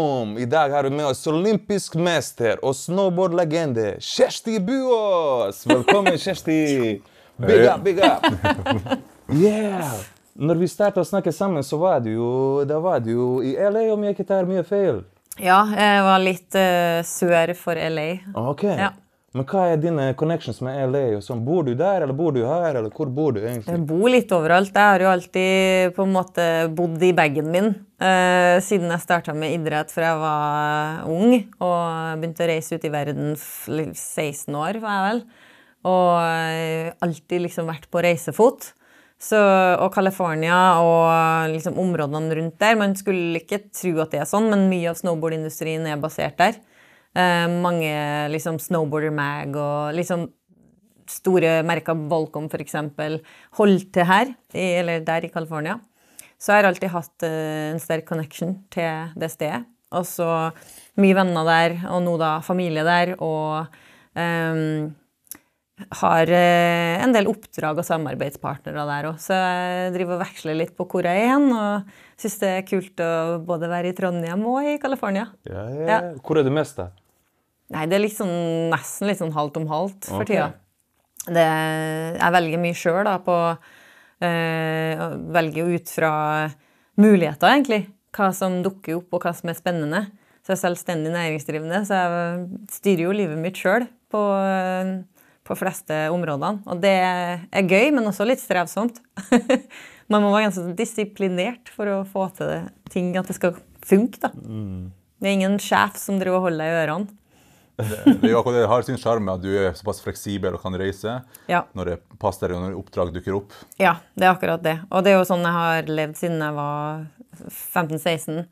Boom! I dag har vi med oss olympisk mester og snowboardlegende Kjersti Buås! Velkommen, Kjersti! Big up, big up! Yeah! Når vi starta å snakke sammen, så var du jo, da var du jo i LA, om jeg ikke tar mye feil. Ja, jeg var litt uh, sør for LA. Ok. Ja. Men hva er dine connections med LA? sånn? Bor du der, eller bor du her, eller hvor bor du egentlig? Jeg bor litt overalt. Jeg har jo alltid på en måte bodd i bagen min eh, siden jeg starta med idrett fra jeg var ung og begynte å reise ut i verden f- 16 år, var jeg vel. Og eh, alltid liksom vært på reisefot. Så, og California og liksom områdene rundt der. Man skulle ikke tro at det er sånn, men mye av snowboardindustrien er basert der. Eh, mange liksom Snowboarder Mag og liksom store merker, Volcom f.eks., holdt til her, eller der i California. Så jeg har alltid hatt eh, en sterk connection til det stedet. Og så mye venner der, og nå da familie der, og ehm, har en del oppdrag og samarbeidspartnere der òg, så jeg driver og veksler litt på hvor jeg er hen. Og syns det er kult å både være i Trondheim og i California. Ja, ja. Ja. Hvor er du mest, da? Nei, det er liksom, nesten litt sånn halvt om halvt for Ok. tida. Det, jeg velger mye sjøl, da, på øh, og Velger ut fra muligheter, egentlig. Hva som dukker opp, og hva som er spennende. Så jeg er selvstendig næringsdrivende, så jeg styrer jo livet mitt sjøl på, eh, på fleste områdene. Og det er gøy, men også litt strevsomt. Man må være ganske disiplinert for å få til det, ting, at det skal funke. da. Det er ingen sjef som driver og holder deg i ørene. Det akkurat det har sin sjarm at du er såpass fleksibel og kan reise Ja. når det passer deg og når oppdrag dukker opp. Ja, det er akkurat det. Og det er jo sånn jeg har levd siden jeg var 15-16,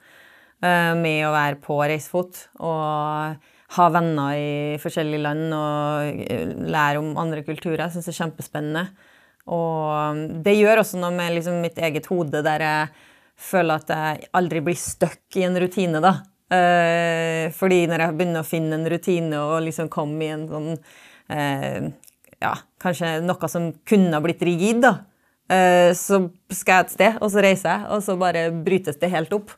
eh, med å være på reisefot og ha venner i forskjellige land og eh, lære om andre kulturer. Jeg syns det er kjempespennende. Og det gjør også noe med liksom mitt eget hode, der jeg føler at jeg aldri blir stuck i en rutine, da. Eh, fordi når jeg begynner å finne en rutine og liksom komme i en sånn eh, ja, kanskje noe som kunne ha blitt rigid, da. Eh, så skal jeg et sted, og så reiser jeg, og så bare brytes det helt opp.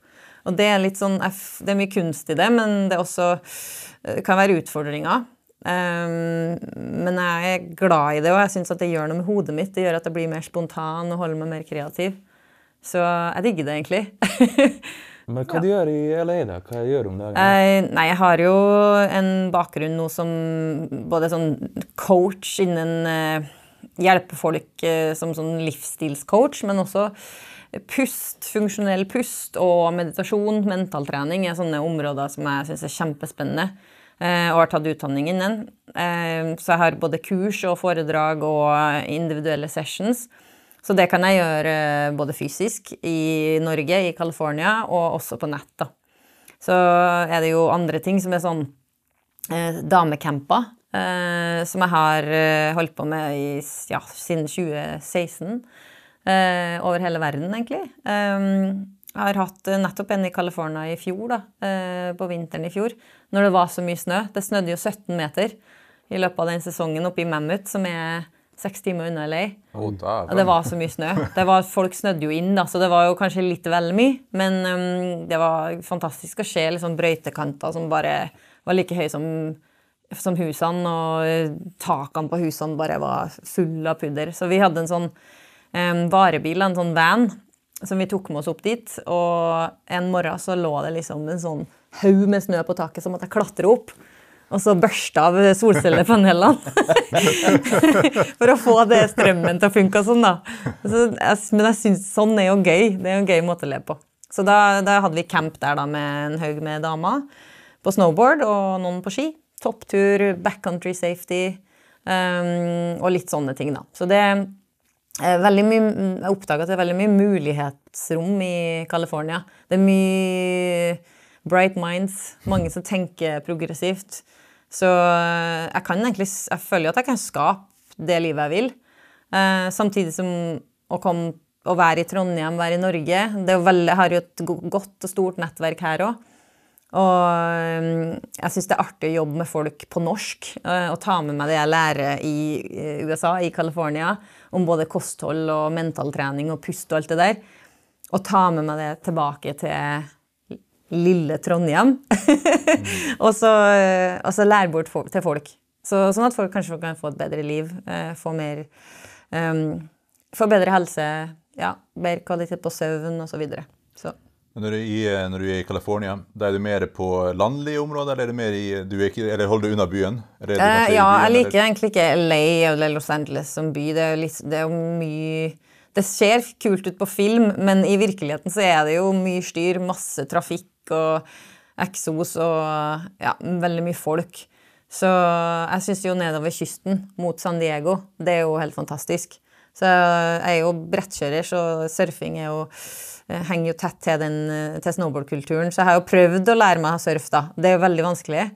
Og det er litt sånn, det er mye kunst i det, men det også, det kan være utfordringer. Um, men jeg er glad i det, og jeg syns det gjør noe med hodet mitt. Det gjør at jeg blir mer spontan og holder meg mer kreativ. Så jeg digger det egentlig. Men hva du gjør i LA, da? Hva gjør du om dagen? Eh, nei, jeg har jo en bakgrunn nå som både sånn coach innen eh, Hjelpe folk eh, som sånn livsstilscoach, men også pust, funksjonell pust og meditasjon, mentaltrening er sånne områder som jeg syns er kjempespennende. eh, og har tatt utdanning innen. Eh, så jeg har både kurs og foredrag og individuelle sessions. Så det kan jeg gjøre både fysisk i Norge, i California, og også på nett. da. Så er det jo andre ting som er sånn eh, damecamper, eh, som jeg har eh, holdt på med i, ja, siden 2016. Eh, over hele verden, egentlig. Eh, jeg har hatt eh, nettopp en i California i fjor, da, på vinteren i fjor, når det var så mye snø. Det snødde jo 17 meter i løpet av den sesongen oppe i Mammoth, som er seks timer unna LA. Oh, Ja, det var så mye snø. Det var, folk snødde jo inn, da, så det var jo kanskje litt vel mye. Men um, det var fantastisk å se liksom, brøytekanter som bare var like høye som, som husene, og takene på husene bare var fulle av pudder. Så vi hadde en sånn um, varebil, en sånn van, som vi tok med oss opp dit. Og en morgen så lå det liksom en sånn haug med snø på taket, som at jeg klatrer opp. Og så børste av solcellepanelene. for å få det strømmen til å funke og sånn, da. Så, men jeg synes sånn er jo gøy. Det er jo en gøy måte å leve på. Så da, da hadde vi camp der da med en haug med damer på snowboard og noen på ski. Topptur, backcountry safety um, og litt sånne ting, da. Så det er veldig mye, jeg oppdaga at det er veldig mye mulighetsrom i California. Det er mye bright minds, mange som tenker progressivt. Så eh, jeg kan egentlig, jeg føler at jeg kan skape det livet jeg vil. Eh, samtidig som å, komme, å være i Trondheim, være i Norge. Veldig, jeg har jo et godt og stort nettverk her òg. Og jeg syns det er artig å jobbe med folk på norsk. øh, Og ta med meg det jeg lærer i USA, i California, om både kosthold og mentaltrening og pust og alt det der. Og ta med meg det tilbake til lille Trondheim. og, så, eh, og så lære bort for, til folk. Så, sånn at folk kanskje kan få et bedre liv. Eh, få mer um, Få bedre helse, ja, bedre kvalitet på søvn osv. Så, videre. så. Når du, er i, når du er i California, da er du mer på landlige områder, eller, er du mer i, du ikke, eller holder du unna byen? Eh, ja, jeg liker eller? egentlig ikke LA eller Los Angeles som by. Det er jo, litt, det er jo mye Det ser kult ut på film, men i virkeligheten så er det jo mye styr, masse trafikk og eksos og ja, veldig mye folk. Så jeg syns jo nedover kysten mot San Diego, det er jo helt fantastisk. Så jeg er jo brettkjører, så surfing jo eh, henger jo tett til, til snowboardkulturen. Så jeg har jo prøvd å lære meg å surfe, da. Det er jo veldig vanskelig.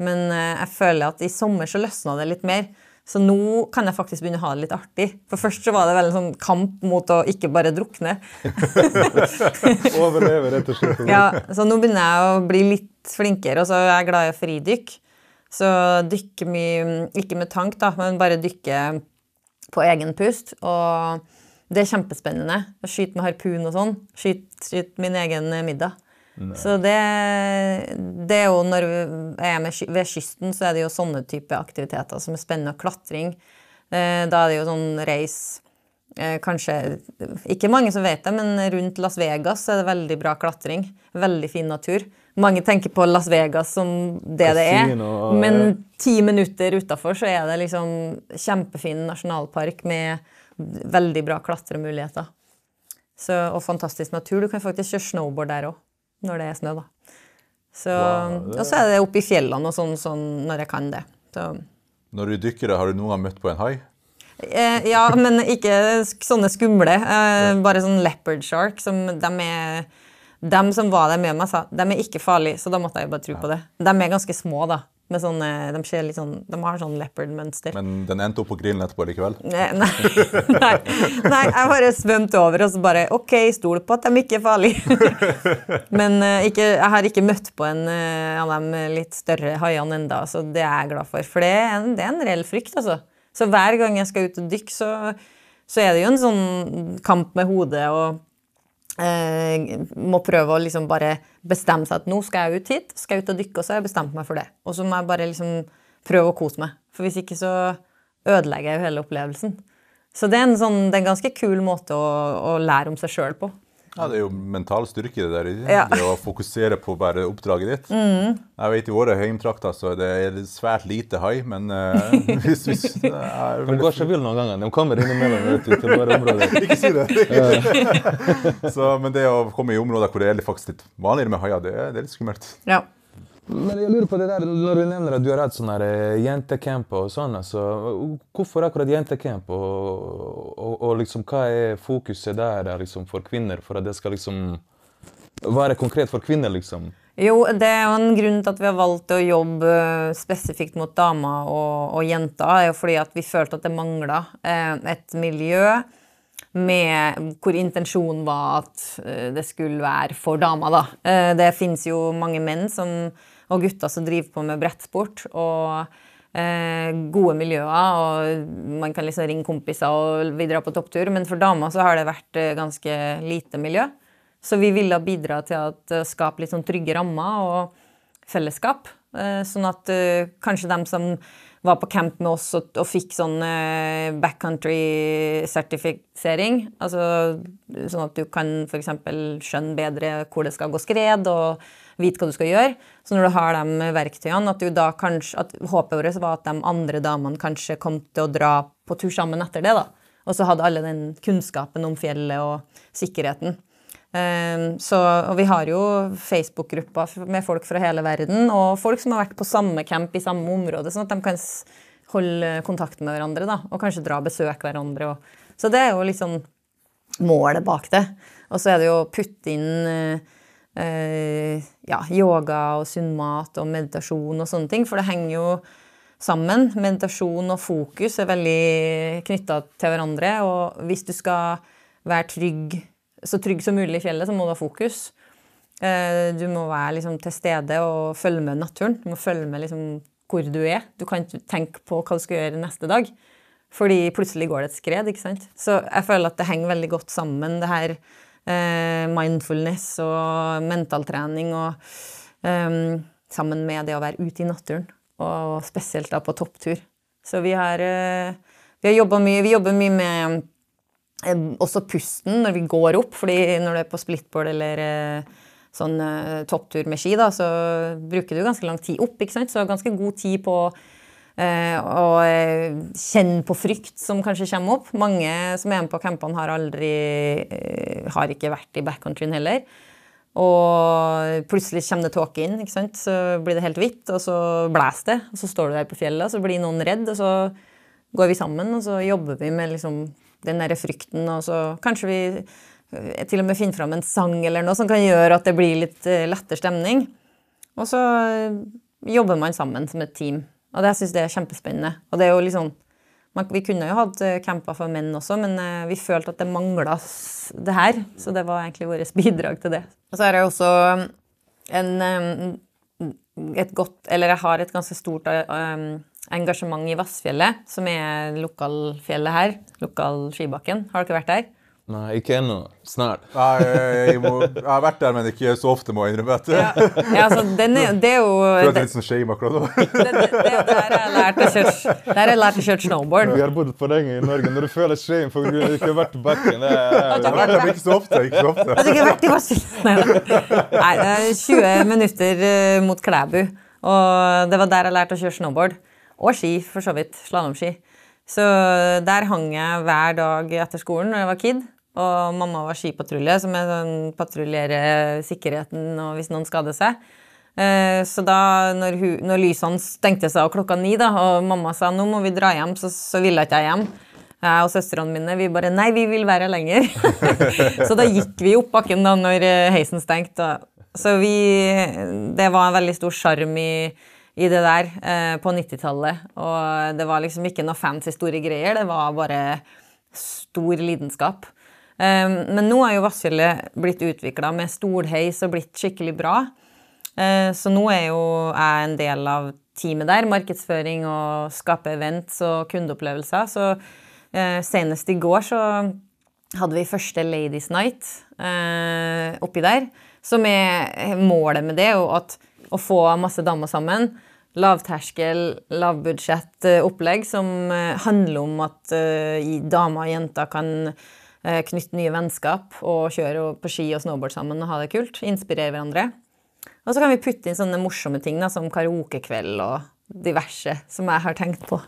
Men eh, jeg føler at i sommer så løsna det litt mer. Så nå kan jeg faktisk begynne å ha det litt artig. For først så var det vel en sånn kamp mot å ikke bare drukne. Overleve, rett og slett. ja, så nå begynner jeg å bli litt flinkere, og så er jeg glad i å fridykk. Så dykke mye, ikke med tank, da, men bare dykke på egen pust. Og det er kjempespennende. Skyte med harpun og sånn. Skyte, skyt min egen middag. Nei. Så det, det, er jo når vi er med, ved kysten, så er det jo sånne type aktiviteter som er spennende. Klatring. Eh, da er det jo sånn reis eh, Kanskje Ikke mange som vet det, men rundt Las Vegas er det veldig bra klatring. Veldig fin natur. Mange tenker på Las Vegas som det det er, men ti minutter utafor så er det liksom kjempefin nasjonalpark med veldig bra klatremuligheter. Så, og fantastisk natur. Du kan faktisk kjøre snowboard der òg, når det er snø. da. Så, wow, Og så er det oppe i fjellene og sånn, sånn når jeg kan det. Så. Når du dykker, har du noen gang møtt på en hai? Eh, ja, men ikke sånne skumle. Eh, bare sånn leopard shark. Som de er de som var der med meg, sa de er ikke farlige, så da måtte jeg bare tro på det. De er ganske små, da. Sånne, de, sånn, de, har sånn leopard-mønster. Men den endte opp på grillen etterpå likevel? Nei, nei, nei, jeg bare svømte over og så bare OK, stol på at de ikke er farlige. Men uh, ikke, jeg har ikke møtt på en uh, av de litt større haiene enda, så det er jeg glad for. For det er en, det er en reell frykt, altså. Så hver gang jeg skal ut og dykke, så, så er det jo en sånn kamp med hodet og eh, må prøve å liksom bare bestemme seg at nå skal jeg ut hit, skal jeg ut og dykke, og så har jeg bestemt meg for det. Og så må jeg bare liksom prøve å kose meg. For hvis ikke så ødelegger jeg jo hele opplevelsen. Så det er en, sånn, det er en ganske kul måte å, å lære om seg sjøl på. Ja, Det er jo mental styrke det der. Ja. Det å fokusere på bare oppdraget ditt. Mm. Jeg vet I våre heimtrakter så det er det svært lite hai, men uh, hvis, hvis uh, De går seg vill noen ganger. De kommer innimellom til våre områder. Ikke si det! så, men det å komme i områder hvor det er faktisk litt vanligere med haier, det, det, er litt skummelt. Ja. Men jeg lurer på det der, Når du nevner at du har hatt sånne eh, jentecamp og sånn, altså, hvorfor akkurat jentecamp? Og, og, og, liksom, hva er fokuset der liksom, for kvinner, for at det skal liksom være konkret for kvinner? liksom? Jo, det er jo en grunn til at vi har valgt å jobbe spesifikt mot damer og, og jenter. er jo fordi at vi følte at det mangla eh, et miljø med, hvor intensjonen var at eh, det skulle være for damer. Da. Eh, det finnes jo mange menn som og gutter som driver på med brettsport. og eh, gode miljøer, og man kan liksom ringe kompiser og vi drar på topptur. Men for damer så har det vært eh, ganske lite miljø. Så vi ville bidra til å eh, skape litt sånn trygge rammer og fellesskap. Eh, sånn at eh, kanskje dem som var på camp med oss og, og fikk sånn eh, backcountry-sertifisering. Altså sånn at du kan f.eks. skjønne bedre hvor det skal gå skred, og vite hva du skal gjøre. Så når du har de verktøyene, at, du da kanskje, at håpet vårt var at de andre damene kanskje kom til å dra på tur sammen etter det. da. Og så hadde alle den kunnskapen om fjellet og sikkerheten. Ehm, så, og vi har jo Facebook-grupper med folk fra hele verden, og folk som har vært på samme camp i samme område, sånn at de kan holde kontakt med hverandre da, og kanskje dra og besøke hverandre. Og, så det er jo liksom målet bak det. Og så er det jo å putte inn eh, ja, yoga og sunn mat og meditasjon og sånne ting, for det henger jo sammen. Meditasjon og fokus er veldig knytta til hverandre, og hvis du skal være trygg så trygg som mulig i fjellet, så må du ha fokus. Eh, du må være liksom, til stede og følge med naturen. Du må følge med liksom, hvor du er. Du kan ikke tenke på hva du skal gjøre neste dag. Fordi plutselig går det et skred. ikke sant? Så jeg føler at det henger veldig godt sammen, det her eh, mindfulness og mentaltrening og um, sammen med det å være ute i naturen, og spesielt da på topptur. Så vi har, uh, vi har jobba mye. Vi jobber mye med uh, også pusten når vi går opp, fordi når du er på splitboard eller uh, sånn topptur med ski, da, så bruker du ganske lang tid opp, ikke sant? så ganske god tid på å kjenne på frykt som kanskje kommer opp. Mange som er med på campene, har aldri har ikke vært i backcountryen heller. Og plutselig kommer det tåke inn, ikke sant? så blir det helt hvitt, og så blåser det. Og så står du der på fjellet, og så blir noen redd, og så går vi sammen og så jobber vi med liksom, den derre frykten, og så kanskje vi eh, til og med finner fram en sang eller noe som kan gjøre at det blir litt lettere stemning. Og så jobber man sammen som et team. Og det syns jeg er kjempespennende. Og det er jo liksom vi kunne jo hatt camper for menn også, men vi følte at det mangla det her. Så det var egentlig vårt bidrag til det. Og så er det også en, et godt Eller jeg har et ganske stort um, engasjement i Vassfjellet, som er lokalfjellet her. Lokal skibakken. Har dere vært der? Nei, ikke ennå. Snart. Nei, jeg, må, jeg, har vært der, men ikke så ofte, må jeg innrømme. Ja, ja altså, den er, det er jo Føler meg litt sånn shame akkurat nå. Det, det, det, der har jeg lært å kjøre, der har jeg lært å kjøre snowboard. Vi har bodd for lenge i Norge. Når du føler shame for at du ikke har vært på bakken det er, har vært der, ikke så ofte. Ikke så ofte. Har du ikke vært i Vassfjellet? Nei, det er 20 minutter eh, mot Klæbu. Og det var der jeg lærte å kjøre snowboard. Og ski, for så vidt. Slalåmski. Så der hang jeg hver dag etter skolen når jeg var kid. Og mamma var skipatrulje, som er sånn patruljerer sikkerheten og hvis noen skader seg. Eh, så da, når, hun, når lysene stengte seg klokka ni, da, og mamma sa nå må vi dra hjem, så, så ville ikke jeg hjem. Jeg og søstrene mine vi bare nei, vi vil være her lenger. så da gikk vi opp bakken da når heisen stengte. Så vi Det var en veldig stor sjarm i, i, det der eh, på 90-tallet. Og det var liksom ikke noe fancy store greier, det var bare stor lidenskap. Eh, men nå er jo Vassfjellet blitt utvikla med stolheis og blitt skikkelig bra. Eh, så nå er jo jeg en del av teamet der. Markedsføring og skape events og kundeopplevelser. Så eh, senest i går så hadde vi første Ladies Night eh, oppi der. Som er målet med det, jo at å få masse damer sammen. Lavterskel, lavbudsjett-opplegg som eh, handler om at damer og jenter kan Eh, knytte nye vennskap og kjøre på ski og snowboard sammen og ha det kult. Inspirere hverandre. Og så kan vi putte inn sånne morsomme ting da, som karaokekveld og diverse som jeg har tenkt på.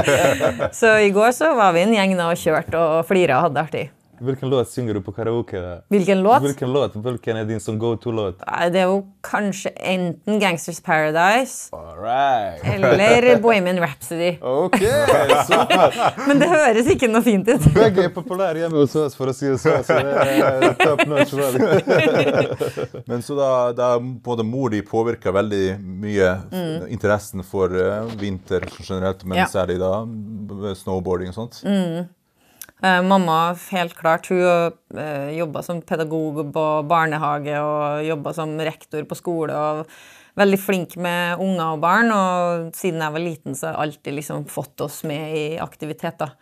så i går så var vi en gjeng da og kjørte og flira og hadde det artig. Hvilken låt synger du på karaoke? Hvilken låt? Hvilken låt? Hvilken er din som go to-låt? Det er jo kanskje enten Gangsters Paradise Alright. eller Bohemian Rhapsody. Ok. Men det høres ikke noe fint ut. Begge er populære hjemme hos oss, for å si det sånn. Så det er top notch. Men så da, da både mor di påvirka veldig mye mm. interessen for uh, vinter generelt, men ja. særlig da snowboarding og sånt? Mm. Eh, mamma, helt klart, hun uh, jobba som pedagog på barnehage og jobba som rektor på skole. og Veldig flink med unger og barn. Og siden jeg var liten, så har jeg alltid liksom fått oss med i aktiviteter.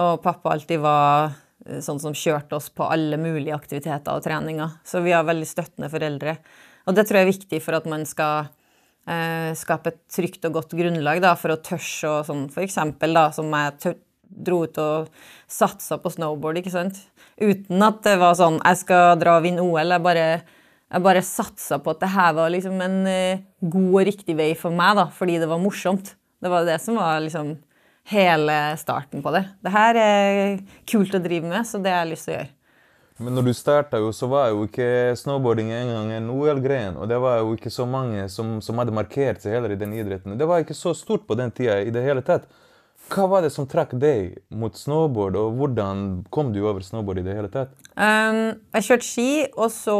Og pappa alltid var eh, sånn som kjørte oss på alle mulige aktiviteter og treninger. Så vi har veldig støttende foreldre. Og det tror jeg er viktig for at man skal eh, skape et trygt og godt grunnlag da, for å tørre å sånn, for eksempel, da, som jeg dro ut og satsa på snowboard, ikke sant. Uten at det var sånn jeg skal dra og vinne OL. Jeg bare, jeg bare satsa på at det her var liksom en uh, god og riktig vei for meg, da, fordi det var morsomt. Det var det som var liksom hele starten på det. Det her er kult å drive med, så det har jeg lyst til å gjøre. Men når du starta, så var jo ikke snowboarding engang en OL-gren. Og det var jo ikke så mange som, som hadde markert seg heller i den idretten. Det var ikke så stort på den tida i det hele tatt. Hva var det som trakk deg mot snowboard, og hvordan kom du over snowboard i det hele tatt? Um, jeg kjørte ski, og så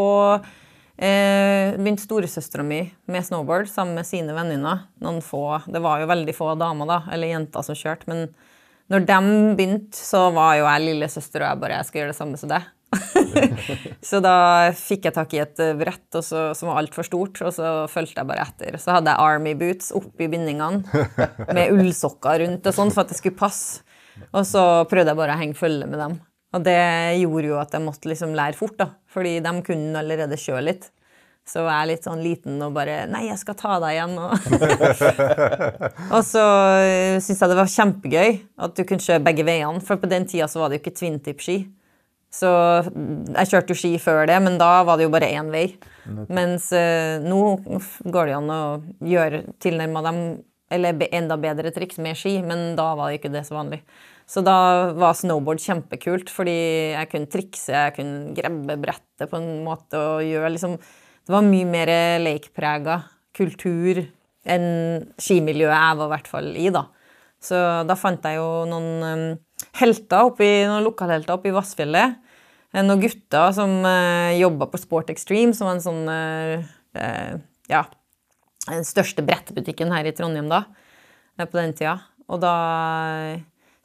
eh, begynte storesøstera mi med snowboard sammen med sine venninner. Det var jo veldig få damer da, eller jenter som kjørte, men når de begynte, så var jo jeg lillesøster og jeg bare jeg skal gjøre det samme som deg. så da fikk jeg tak i et eh, brett så, som var altfor stort, og så fulgte jeg bare etter. Så hadde jeg Army boots oppi bindingene med ullsokker rundt og sånn for at det skulle passe. Og så prøvde jeg bare å henge følge med dem. Og det gjorde jo at jeg måtte liksom lære fort, da. Fordi de kunne allerede kjøre litt. Så var jeg litt sånn liten og bare Nei, jeg skal ta deg igjen. Og, så uh, syntes jeg det var kjempegøy at du kunne kjøre begge veiene. For på den tida så var det jo ikke twintip-ski. Så jeg kjørte jo ski før det, men da var det jo bare én vei. Mens uh, nå går det an å gjøre tilnærma dem eller enda bedre triks med ski, men da var det ikke det så vanlig. Så da var snowboard kjempekult, fordi jeg kunne trikse, jeg kunne grabbe brettet på en måte og gjøre liksom Det var mye mer lekeprega kultur enn skimiljøet jeg var i hvert fall i, da. Så da fant jeg jo noen um, helter oppi, noen lokalhelter oppe i Vassfjellet. Eh, noen gutter som uh, jobba på Sport Extreme, som var en sånn uh, uh, Ja, den største brettbutikken her i Trondheim da, på den tida. Og da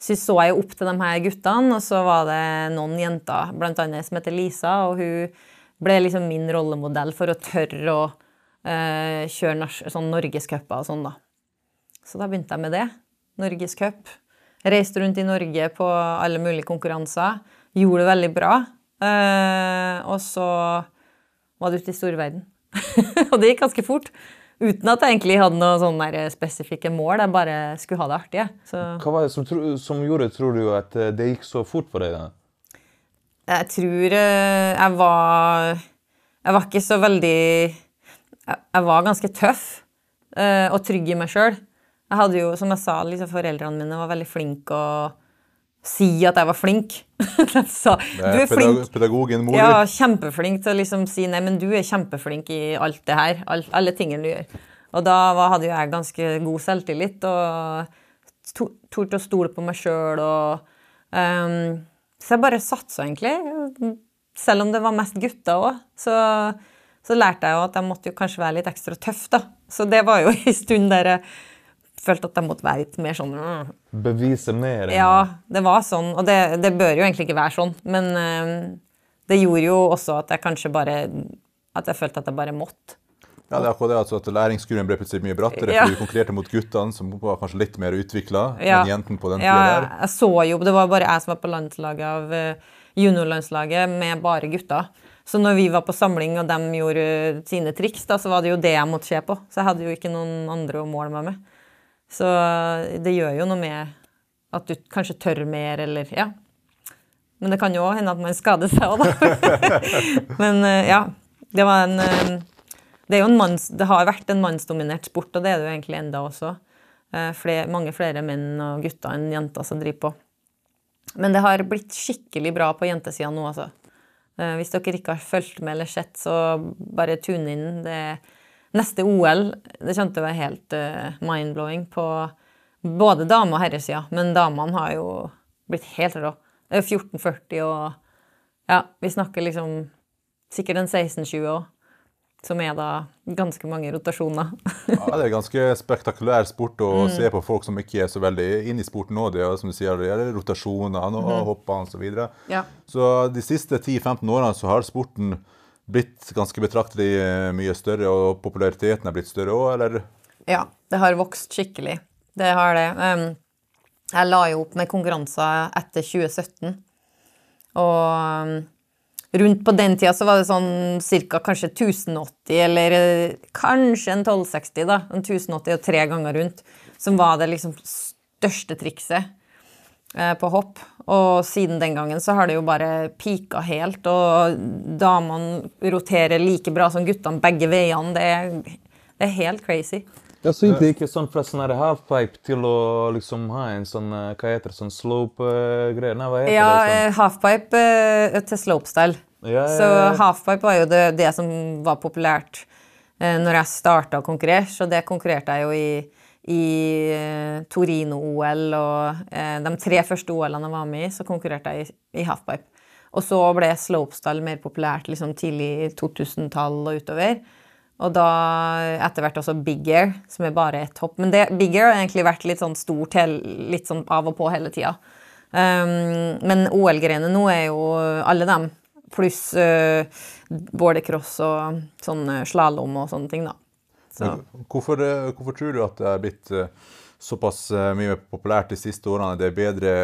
så så jeg opp til de her guttene, og så var det noen jenter, blant annet som heter Lisa, og hun ble liksom min rollemodell for å tørre å uh, kjøre sånn norgescuper og sånn, da. Så da begynte jeg med det. Norgescup. Reiste rundt i Norge på alle mulige konkurranser. Gjorde det veldig bra. Uh, og så var det ute i storverden. og det gikk ganske fort. Uten at jeg egentlig hadde noen spesifikke mål. Jeg bare skulle ha det artig. Så. Hva var det som, som, gjorde, tror du, at eh, det gikk så fort for deg? da? Jeg tror eh, jeg var Jeg var ikke så veldig Jeg var ganske tøff og trygg i meg sjøl. Jeg hadde jo, som jeg sa, liksom, foreldrene mine var veldig flinke og si at jeg var flink. så, du er flink. Pedagogen mor. Ja, kjempeflink til å liksom si nei, men du er kjempeflink i alt det her. Alt, alle tingene du gjør. Og da hadde jo jeg ganske god selvtillit og torde å stole på meg sjøl og um, Så jeg bare satsa, egentlig. Selv om det var mest gutter òg, så, så, lærte jeg jo at jeg måtte jo kanskje være litt ekstra tøff, da. Så det var jo en stund der jeg følte at jeg måtte være litt mer sånn mm. Bevise mer? Ja, det var sånn. Og det, det, bør jo egentlig ikke være sånn. Men uh, det gjorde jo også at jeg kanskje bare At jeg følte at jeg bare måtte. Ja, det er akkurat det altså at Læringskurven ble plutselig mye brattere ja. fordi du konkurrerte mot guttene, som var kanskje litt mer utvikla ja. enn jentene på den tida ja, Jeg så jo, Det var bare jeg som var på landslaget av uh, juniorlandslaget med bare gutter. Så når vi var på samling og de gjorde sine triks, da, så var det jo det jeg måtte se på. Så jeg hadde jo ikke noen andre å måle meg med. Så det gjør jo noe med at du kanskje tør mer, eller Ja. Men det kan jo òg hende at man skader seg òg, da. Men eh, ja. Det var en eh, Det, er jo en manns, det har vært en mannsdominert sport, og det er det jo egentlig enda også. Eh, flere, mange flere menn og gutter enn jenter som driver på. Men det har blitt skikkelig bra på jentesida nå, altså. Hvis dere ikke har fulgt med eller sett, så bare tune inn. Det er Neste OL det kommer til å være helt uh, mind-blowing på både dame- og herresida. Men damene har jo blitt helt rå. Det er jo 1440 og Ja, vi snakker liksom sikkert en 1620 òg. Som er da ganske mange rotasjoner. ja, Det er ganske spektakulær sport å mm. se på folk som ikke er så veldig inne i sporten nå. Det er som du sier, det er rotasjoner og mm. hopper osv. Så, videre. ja. så de siste 10-15 årene så har sporten blitt ganske betraktelig eh, mye større, og populariteten er blitt større òg, eller? Ja, det har vokst skikkelig. Det har det. jeg la jo opp med konkurranser etter 2017. Og rundt på den tida så var det sånn ca. kanskje 1080, eller eh, kanskje en 1260, da. En 1080 og tre ganger rundt. Som var det liksom største trikset. Eh, på hopp. Og siden den gangen så har det jo bare pika helt, og damene roterer like bra som guttene begge veiene. Det er, det er helt crazy. Ja, så det ikke sånn fra sånn halfpipe til å liksom ha en sånn eh, hva heter det, sånn slope-greier? Nei, hva heter ja, det? Ja, sånn? halfpipe uh, til slopestyle. Ja, ja, ja. Så halfpipe var jo det, det som var populært når jeg starta å konkurrere, så det konkurrerte jeg jo i i eh, Torino-OL og eh, de tre første OL-ene jeg var med i, så konkurrerte jeg i, halfpipe. Og så ble slopestyle mer populært liksom tidlig 2000-tall og utover. Og da etter hvert også big air, som er bare ett hopp. Men det, big air har egentlig vært litt sånn stort litt sånn av og på hele tida. Um, men OL-greiene nå er jo alle dem, pluss uh, bordercross og sånn slalåm og sånne ting, da. Hvorfor, eh, hvorfor, tror du at det er blitt eh, såpass eh, mye populært de siste årene? Det er bedre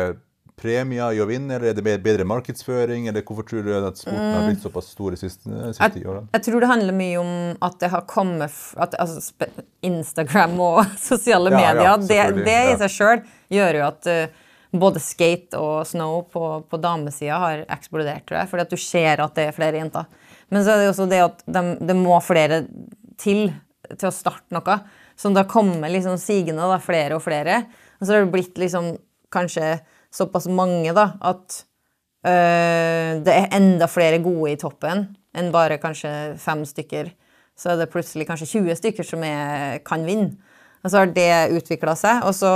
premier i å vinne, eller er det bedre markedsføring? Eller hvorfor tror du at sporten har blitt såpass stor de siste, siste jeg, årene? Jeg tror det handler mye om at det har kommet at, altså, Instagram og sosiale ja, medier, ja, det, det, i seg sjøl gjør jo at uh, både skate og snow på, på damesida har eksplodert, tror jeg. Fordi at du ser at det er flere jenter. Men så er det også det at de, det må flere til til å starte noe. som da kommer liksom sigende da, flere og flere. Og så har det blitt liksom kanskje såpass mange da, at øh, det er enda flere gode i toppen enn bare kanskje fem stykker. Så er det plutselig kanskje 20 stykker som er, kan vinne. Og så har det utvikla seg. Og så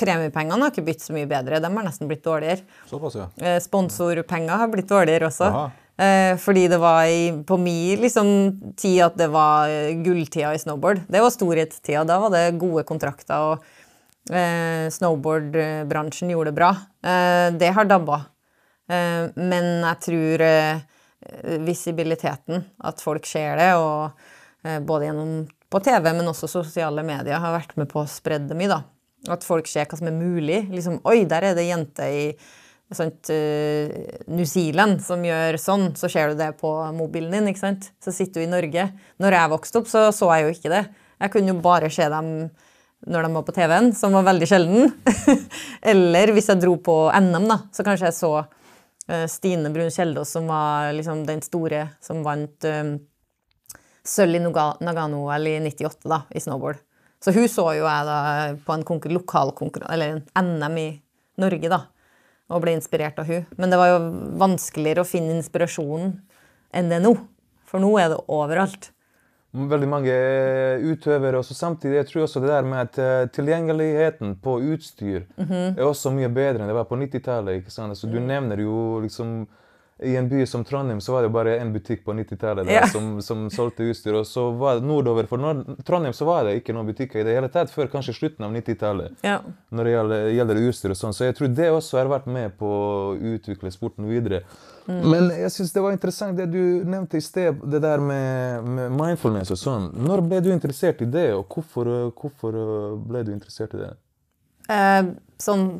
premiepengene har ikke blitt så mye bedre. De har nesten blitt dårligere. Såpass, ja. Eh, sponsorpenger har blitt dårligere også. Aha. Eh, fordi det var i, på min liksom, tid at det var gulltida i snowboard. Det var storhetstida. Da var det gode kontrakter, og eh, snowboardbransjen gjorde det bra. Eh, det har dabba. Eh, men jeg tror eh, visibiliteten, at folk ser det, og eh, både gjennom på TV, men også sosiale medier, har vært med på å spre det mye. At folk ser hva som er mulig. Liksom, Oi, der er det jente i sånt, uh, New Zealand som gjør sånn, så ser du det på mobilen din. ikke sant? Så sitter du i Norge. Når jeg vokste opp, så så jeg jo ikke det. Jeg kunne jo bare se dem når de var på TV-en, som var veldig sjelden. Eller hvis jeg dro på NM, da, så kanskje jeg så uh, Stine Brun Kjeldås, som var liksom den store som vant um, sølv i Nagano-OL i 98 da, i snowboard. Så hun så jo jeg da på en lokal konkurranse, eller en NM i Norge, da og ble inspirert av hun. Men det var jo vanskeligere å finne inspirasjonen enn det er nå. For nå er det overalt. Veldig mange utøvere. og Samtidig jeg tror jeg også det der med at eh, tilgjengeligheten på utstyr mm -hmm. er også mye bedre enn det var på 90-tallet. Altså, du mm. nevner jo liksom i en by som Trondheim så var det bare én butikk på 90-tallet ja. som, som, solgte utstyr. Og så var det nordover for Nord Trondheim så var det ikke noen butikker i det hele tatt før kanskje slutten av 90-tallet. Ja. Når det gjelder, gjelder, utstyr og sånn. Så jeg tror det også har vært med på å utvikle sporten videre. Mm. Men jeg syns det var interessant det du nevnte i sted, det der med, med, mindfulness og sånn. Når ble du interessert i det, og hvorfor, hvorfor ble du interessert i det? Eh, sånn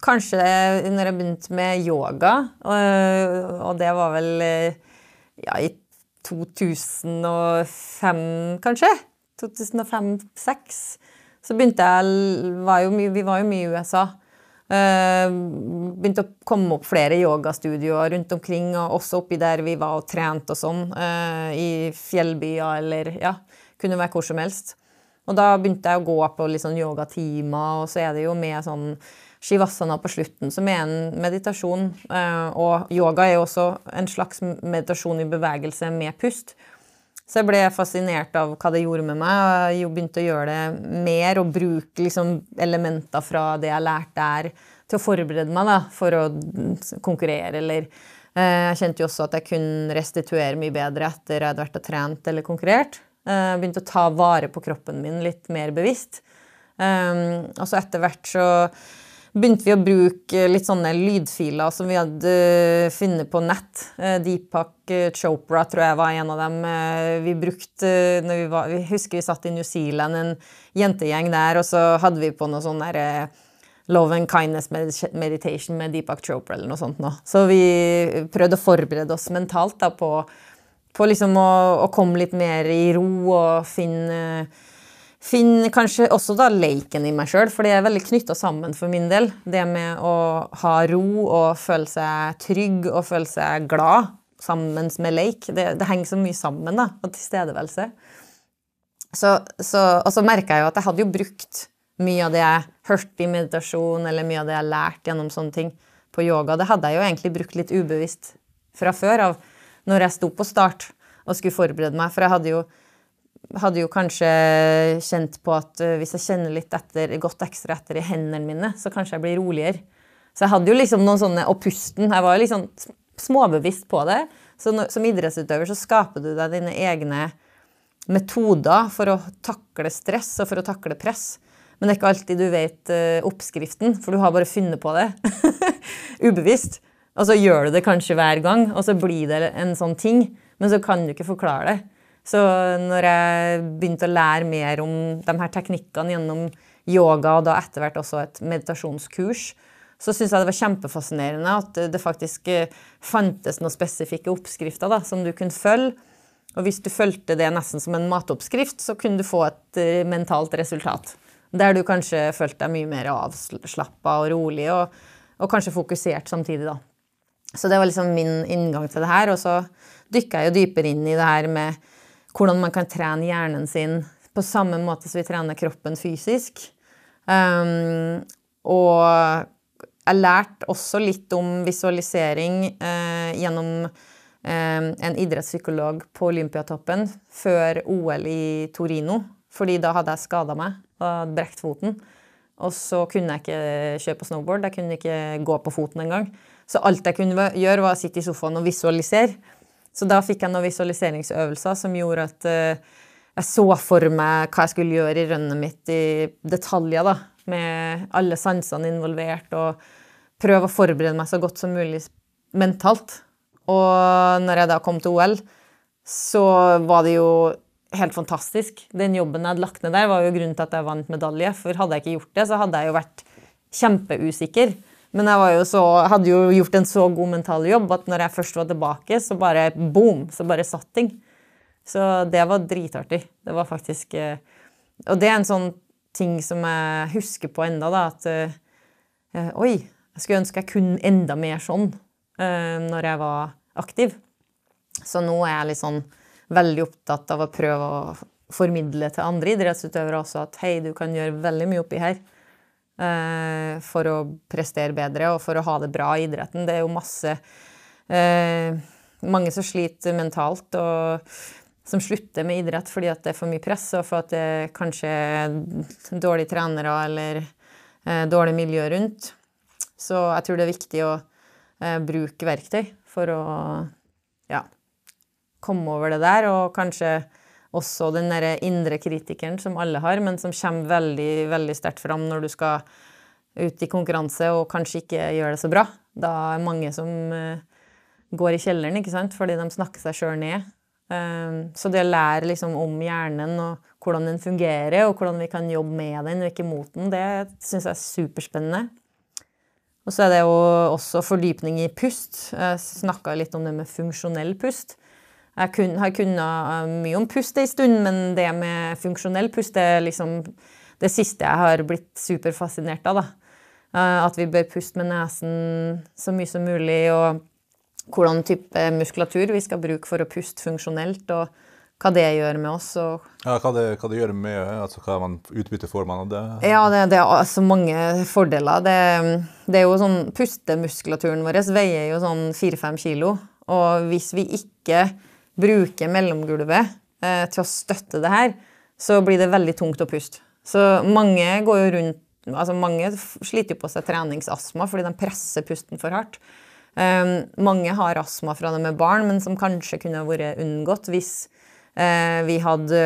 Kanskje når jeg begynte med yoga, og det var vel ja, i 2005, kanskje? 2005-2006. Så begynte jeg var mye, Vi var jo mye i USA. Uh, begynte å komme opp flere yogastudioer rundt omkring, og også oppi der vi var og trente og sånn, i fjellbyer eller ja, kunne være hvor som helst. Og da begynte jeg å gå på litt sånn yogatimer, og så er det jo med sånn shivasana på slutten, som er en meditasjon. Eh, og yoga er jo også en slags meditasjon i bevegelse med pust. Så jeg ble fascinert av hva det gjorde med meg. Jeg begynte å gjøre det mer og bruke liksom elementer fra det jeg lærte der, til å forberede meg da, for å konkurrere. Eller eh, jeg kjente jo også at jeg kunne restituere mye bedre etter jeg hadde vært og trent eller konkurrert. Jeg eh, begynte å ta vare på kroppen min litt mer bevisst. Og så etter hvert så begynte vi å bruke litt sånne lydfiler som vi hadde funnet på nett. Eh, Deepak eh, Chopra tror jeg var en av dem. Eh, vi brukte når vi var, Vi husker vi satt i New Zealand, en jentegjeng der, og så hadde vi på noe sånn derre Love and Kindness Meditation med Deepak Chopra eller noe sånt nå. Så vi prøvde å forberede oss mentalt da, på, på liksom å, å, komme litt mer i ro og finne Finn kanskje også da leiken i meg sjøl, for det er veldig knytta sammen for min del. Det med å ha ro og føle seg trygg og føle seg glad sammen med leik. Det, det henger så mye sammen, da, og tilstedeværelse. Så, så, og så merka jeg jo at jeg hadde jo brukt mye av det jeg hørte i meditasjon, eller mye av det jeg lærte gjennom sånne ting på yoga. Det hadde jeg jo egentlig brukt litt ubevisst fra før av når jeg sto på start og skulle forberede meg. For jeg hadde jo hadde jo kanskje kjent på at uh, hvis jeg kjenner litt etter, godt ekstra etter i hendene mine, så kanskje jeg blir roligere. Så jeg hadde jo liksom noen sånne Og pusten. Jeg var jo liksom småbevisst på det. Så når, som idrettsutøver så skaper du deg dine egne metoder for å takle stress og for å takle press. Men det er ikke alltid du vet uh, oppskriften, for du har bare funnet på det. Ubevisst. Og så gjør du det kanskje hver gang, og så blir det en sånn ting. Men så kan du ikke forklare det. Så når jeg begynte å lære mer om de her teknikkene gjennom yoga, og da etter hvert også et meditasjonskurs, så syntes jeg det var kjempefascinerende at det faktisk eh, fantes noen spesifikke oppskrifter da, som du kunne følge. Og hvis du fulgte det nesten som en matoppskrift, så kunne du få et uh, mentalt resultat. Der du kanskje følte deg mye mer avslappa og rolig, og, og, kanskje fokusert samtidig, da. Så det var liksom min inngang til det her. Og så dykka jeg jo dypere inn i det her med hvordan man kan trene hjernen sin på samme måte som vi trener kroppen fysisk. Um, og jeg lærte også litt om visualisering uh, gjennom eh, en idrettspsykolog på Olympiatoppen før OL i Torino. Fordi da hadde jeg skada meg og brekt foten. Og så kunne jeg ikke kjøre på snowboard. Jeg kunne ikke gå på foten engang. Så alt jeg kunne gjøre, var å sitte i sofaen og visualisere. Så da fikk jeg noen visualiseringsøvelser som gjorde at uh, jeg så for meg hva jeg skulle gjøre i rønnet mitt i detaljer. da, Med alle sansene involvert. Og prøve å forberede meg så godt som mulig mentalt. Og når jeg da kom til OL, så var det jo helt fantastisk. Den jobben jeg hadde lagt ned der, var jo grunnen til at jeg vant medalje. For hadde jeg ikke gjort det, så hadde jeg jo vært kjempeusikker. Men jeg så, hadde jo gjort en så god mental jobb at når jeg først var tilbake, så bare boom, så bare satt ting. Så det var dritartig. Det var faktisk eh, Og det er en sånn ting som jeg husker på enda da, at uh, Oi, jeg skulle ønske jeg kunne enda mer sånn når jeg var aktiv. Så nå er jeg sånn veldig opptatt av å prøve å formidle til andre idrettsutøvere også at hei, du kan gjøre veldig mye oppi her for å prestere bedre og for å ha det bra i idretten. Det er jo masse uh, Mange som sliter mentalt og som slutter med idrett fordi det er for mye press, og for at det kanskje er dårlige trenere eller uh, dårlig miljø rundt. Så jeg tror det er viktig å bruke verktøy for å ja, komme over det der, og kanskje også den der indre kritikeren som alle har, men som kommer veldig, veldig sterkt fram når du skal ut i konkurranse og kanskje ikke gjør det så bra. Da er mange som uh, går i kjelleren, ikke sant, fordi de snakker seg sjøl ned. Um, så det å lære liksom om hjernen og hvordan den fungerer, og hvordan vi kan jobbe med den og ikke mot den, det syns jeg er superspennende. Og så er det jo også fordypning i pust. Jeg snakka litt om det med funksjonell pust. Jeg kun, har kunnet eh, mye om pust en stund, men det med funksjonell pust er liksom det siste jeg har blitt superfascinert av. da. Eh, at vi bør puste med nesen så mye som mulig, og hvordan type muskulatur vi skal bruke for å puste funksjonelt, og hva det gjør med oss. Og ja, hva det, hva det gjør med altså hva man utbytte får man av det? Ja, det, det er så mange fordeler. Det, det, er jo sånn, Pustemuskulaturen vår veier jo sånn fire-fem kilo, og hvis vi ikke bruker mellomgulvet eh, til å støtte det her, så blir det veldig tungt å puste. Så mange går jo rundt altså Mange sliter jo på seg treningsastma fordi de presser pusten for hardt. Um, mange har astma fra de er barn, men som kanskje kunne vært unngått hvis uh, vi hadde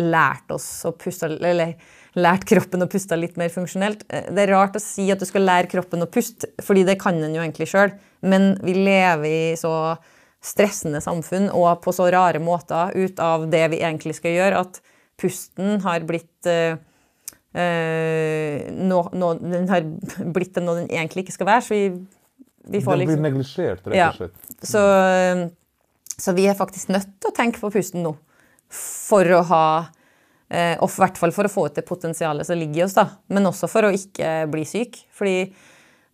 lært oss å puste Eller lært kroppen å puste litt mer funksjonelt. Det er rart å si at du skal lære kroppen å puste, fordi det kan en jo egentlig sjøl, men vi lever i så stressende samfunn og på så rare måter ut av det vi egentlig skal gjøre, at pusten har blitt uh, uh, no, no, Den har blitt noe den egentlig ikke skal være. Så vi, vi får liksom Den blir neglisjert, rett og slett. Ja. Så, så, vi er faktisk nødt til å tenke på pusten nå. For å ha uh, Og i hvert fall for å få ut det potensialet som ligger i oss, da. Men også for å ikke bli syk. Fordi Eh,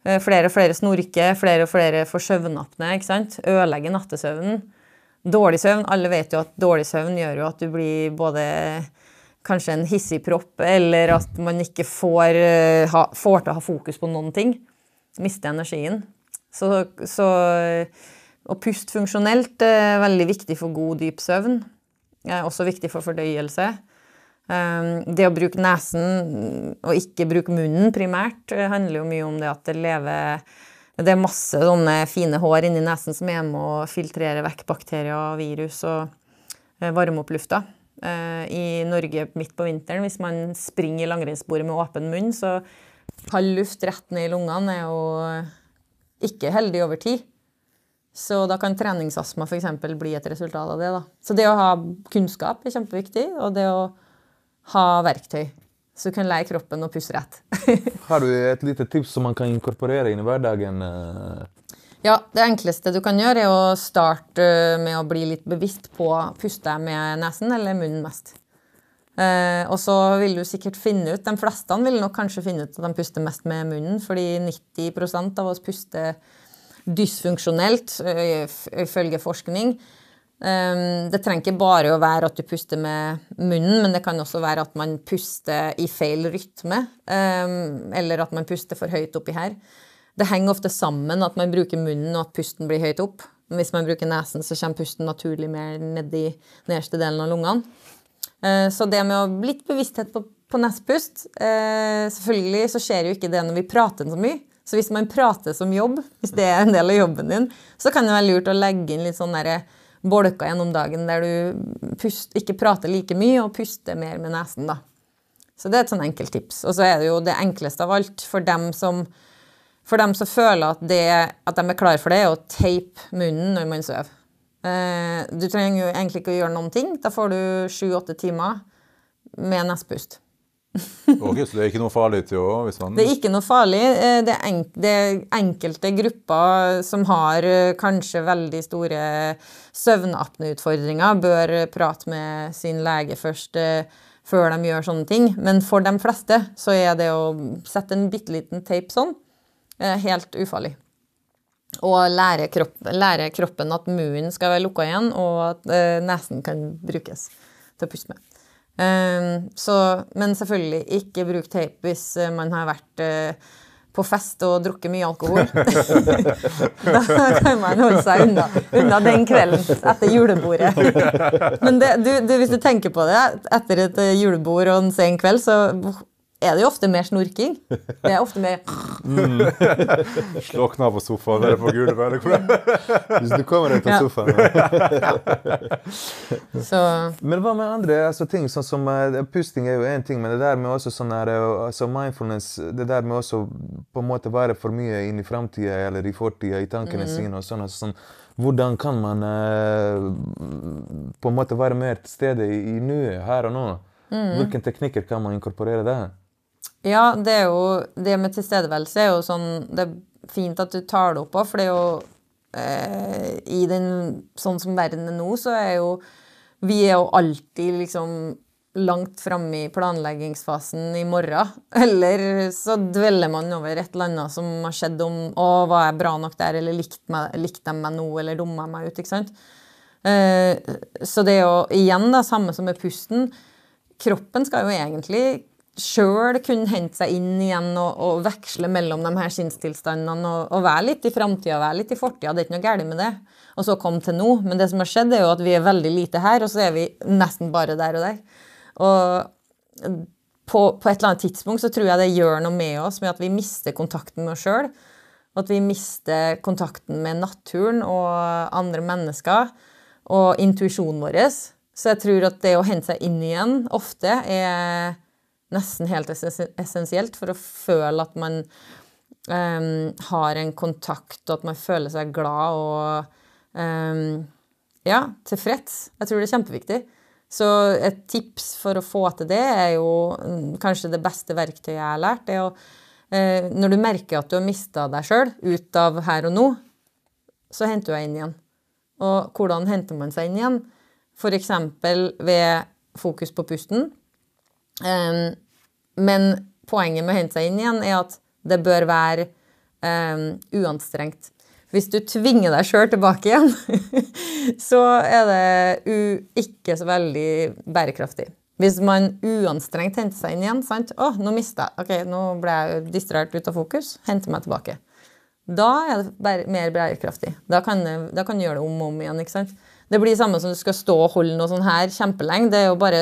flere og flere snorker, flere og flere får søvnapne. ikke sant? Ødelegger nattesøvnen. Dårlig søvn. Alle vet jo at dårlig søvn gjør jo at du blir både kanskje en hissig propp, eller at man ikke får, eh, ha, får, til å ha fokus på noen ting. Mister energien. Så, så å puste funksjonelt er veldig viktig for god, dyp søvn. Er også viktig for fordøyelse. Ehm, det å bruke nesen og ikke bruke munnen primært eh, handler jo mye om det at det lever Det er masse sånne fine hår inni nesen som er med å filtrere vekk bakterier og virus og eh, varme opp lufta. Eh, I Norge midt på vinteren, hvis man springer i med åpen munn, så kald luft rett ned i lungene er jo ikke heldig over tid. Så da kan treningsastma f.eks. bli et resultat av det. Da. Så det å ha kunnskap er kjempeviktig. og det å ha verktøy Så du kan lære kroppen å puste rett. Har du et lite tips som man kan inkorporere inn i hverdagen? Ja, Det enkleste du kan gjøre, er å starte med å bli litt bevisst på puste med nesen eller munnen mest. Eh, og så vil du sikkert finne ut De fleste vil nok kanskje finne ut at de puster mest med munnen, fordi 90% av oss puster dysfunksjonelt, eh, ifølge forskning. Um, det trenger ikke bare å være at du puster med munnen, men det kan også være at man puster i feil rytme, um, eller at man puster for høyt oppi her. Det henger ofte sammen at man bruker munnen og at pusten blir høyt opp. Hvis man bruker nesen, så kommer pusten naturlig mer ned i nederste delen av lungene. Uh, så det med litt bevissthet på, på uh, Selvfølgelig så skjer jo ikke det når vi prater så mye. Så hvis man prater som jobb, hvis det er en del av jobben din, så kan det være lurt å legge inn litt sånn derre bolker gjennom dagen der du pust, ikke prater like mye og puster mer med nesen. da. Så det er et sånn enkelt tips. Og så er det jo det enkleste av alt for dem som, for dem som føler at, det, at de er klar for det, er å teipe munnen når man sover. Eh, du trenger jo egentlig ikke å gjøre noen ting. Da får du sju-åtte timer med nespust ok, Så det er ikke noe farlig til å man... Det er ikke noe farlig. Eh, det er, enk det er enkelte grupper som har eh, kanskje veldig store søvnapneutfordringer, bør prate med sin lege først eh, før de gjør sånne ting. Men for de fleste så er det å sette en bitte liten tape sånn helt ufarlig. Og lære, kropp, lære kroppen at munnen skal være lukka igjen, og at nesen kan brukes til å puste med. Ehm, så, men selvfølgelig ikke bruk tape hvis eh, man har vært eh, på fest og drukket mye alkohol. da kan man holde seg unna, unna, den kvelden etter julebordet. Men det, du, du, hvis du tenker på det, etter et eh, julebord og en sen kveld, så er det jo ofte mer snorking. Det er ofte mer mm. Slåkna på sofaen eller på gulvet. Hvis du kommer deg ut av sofaen. ja. Men hva med andre altså, ting? sånn som uh, Pusting er jo én ting, men det der med også sånn her, uh, altså mindfulness Det der med også på en måte være for mye inn i framtida eller i fortida, i tankene mm. sine og sånn. Altså, sånn hvordan kan man uh, på en måte være mer til stede i, i nuet, her og nå? Mm. Hvilke teknikker kan man inkorporere der? Ja, det er jo Det med tilstedeværelse er jo sånn Det er fint at du tar det opp òg, for det er jo eh, I den Sånn som verden er nå, så er jo Vi er jo alltid liksom langt framme i planleggingsfasen i morgen. Eller så dveller man over et eller annet som har skjedd om Å, var jeg bra nok der, eller likte, lik de meg nå, eller dumma meg ut? ikke sant? Eh, så det er jo igjen da, samme som med pusten. Kroppen skal jo egentlig sjøl kunne hente seg inn igjen og, og, veksle mellom de her sinnstilstandene og, og være litt i framtida, være litt i fortida. Det er ikke noe galt med det. Og så komme til nå. Men det som har skjedd, er jo at vi er veldig lite her, og så er vi nesten bare der og der. Og på, på et eller annet tidspunkt så tror jeg det gjør noe med oss, med at vi mister kontakten med oss sjøl. At vi mister kontakten med naturen og andre mennesker og intuisjonen vår. Så jeg tror at det å hente seg inn igjen ofte er nesten helt essensielt for å føle at man um, har en kontakt, og at man føler seg glad og um, ja, tilfreds. Jeg tror det er kjempeviktig. Så et tips for å få til det er jo mm, kanskje det beste verktøyet jeg har lært. er å, eh, Når du merker at du har mista deg sjøl ut av her og nå, så henter du deg inn igjen. Og hvordan henter man seg inn igjen? F.eks. ved fokus på pusten. Um, men poenget med å hente seg inn igjen er at det bør være um, uanstrengt. Hvis du tvinger deg sjøl tilbake igjen, så er det ikke så veldig bærekraftig. Hvis man uanstrengt henter seg inn igjen sant? 'Å, nå mista jeg Ok, nå ble jeg distrahert ut av fokus. Henter meg tilbake.' Da er det mer bærekraftig. Da kan, da kan, du gjøre det om og om igjen. ikke sant? Det blir samme som du skal stå og holde noe sånn her kjempelenge.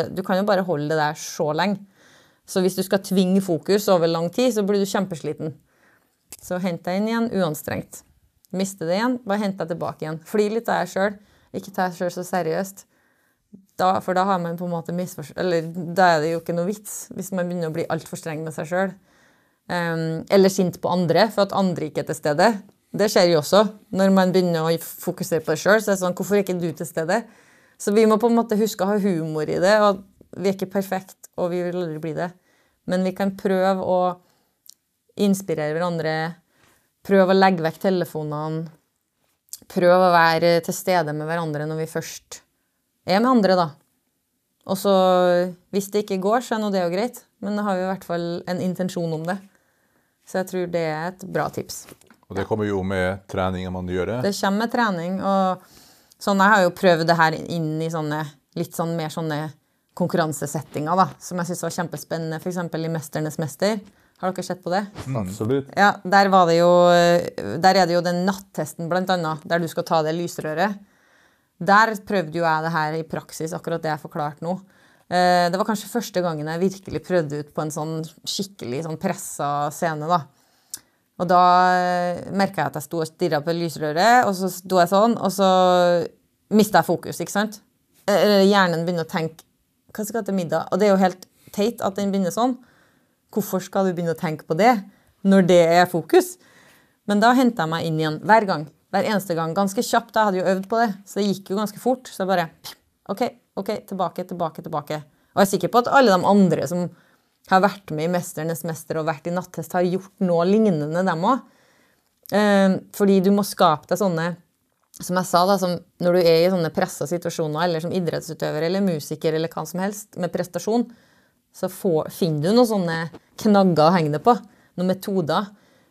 du kan jo bare holde det der så lenge. Så hvis du skal tvinge fokus over lang tid, så blir du kjempesliten. Så hent deg inn igjen uanstrengt. Miste det igjen, bare hent deg tilbake igjen. Fly litt av deg sjøl. Ikke ta deg sjøl så seriøst. Da, for da har man på en måte misforstått Eller da er det jo ikke noe vits hvis man begynner å bli altfor streng med seg sjøl. Um, eller sint på andre for at andre ikke er til stede. Det skjer jo også. Når man begynner å fokusere på det sjøl, så er det sånn Hvorfor er ikke du til stede? Så vi må på en måte huske å ha humor i det. og Vi er ikke perfekt, og vi vil aldri bli det. Men vi kan prøve å inspirere hverandre. Prøve å legge vekk telefonene. Prøve å være til stede med hverandre når vi først er med andre, da. Og så, hvis det ikke går, så er nå det jo greit. Men da har vi i hvert fall en intensjon om det. Så jeg tror det er et bra tips. Og det kommer jo med trening man gjør det? Det kommer med trening. Og sånn, jeg har jo prøvd det her inn i sånne litt sånn mer sånne konkurransesettinger, da, som jeg syns var kjempespennende. F.eks. i 'Mesternes mester'. Har dere sett på det? Mm. Absolutt. Ja, der, var det jo, der er det jo den nattesten, blant annet, der du skal ta det lysrøret. Der prøvde jo jeg det her i praksis, akkurat det jeg forklarte nå. Eh, det var kanskje første gangen jeg virkelig prøvde ut på en sånn skikkelig sånn pressa scene. da. Og da eh, merka jeg at jeg sto og stirra på lysrøret, og så sto jeg sånn, og så mista jeg fokus, ikke sant? Eh, hjernen begynner å tenke Hva skal jeg til middag? Og det er jo helt teit at den begynner sånn. Hvorfor skal du begynne å tenke på det når det er fokus? Men da henta jeg meg inn igjen hver gang hver eneste gang. Ganske kjapt. Jeg hadde jo øvd på det, så det gikk jo ganske fort. Så jeg bare OK, OK, tilbake, tilbake, tilbake. Og jeg er sikker på at alle de andre som har vært med i 'Mesternes mester' og vært i nattest, har gjort noe lignende, dem òg. Eh, fordi du må skape deg sånne som jeg sa da, som Når du er i sånne pressa situasjoner, eller som idrettsutøver eller musiker eller hva som helst, med prestasjon, så får, finner du noen sånne knagger å henge det på. Noen metoder.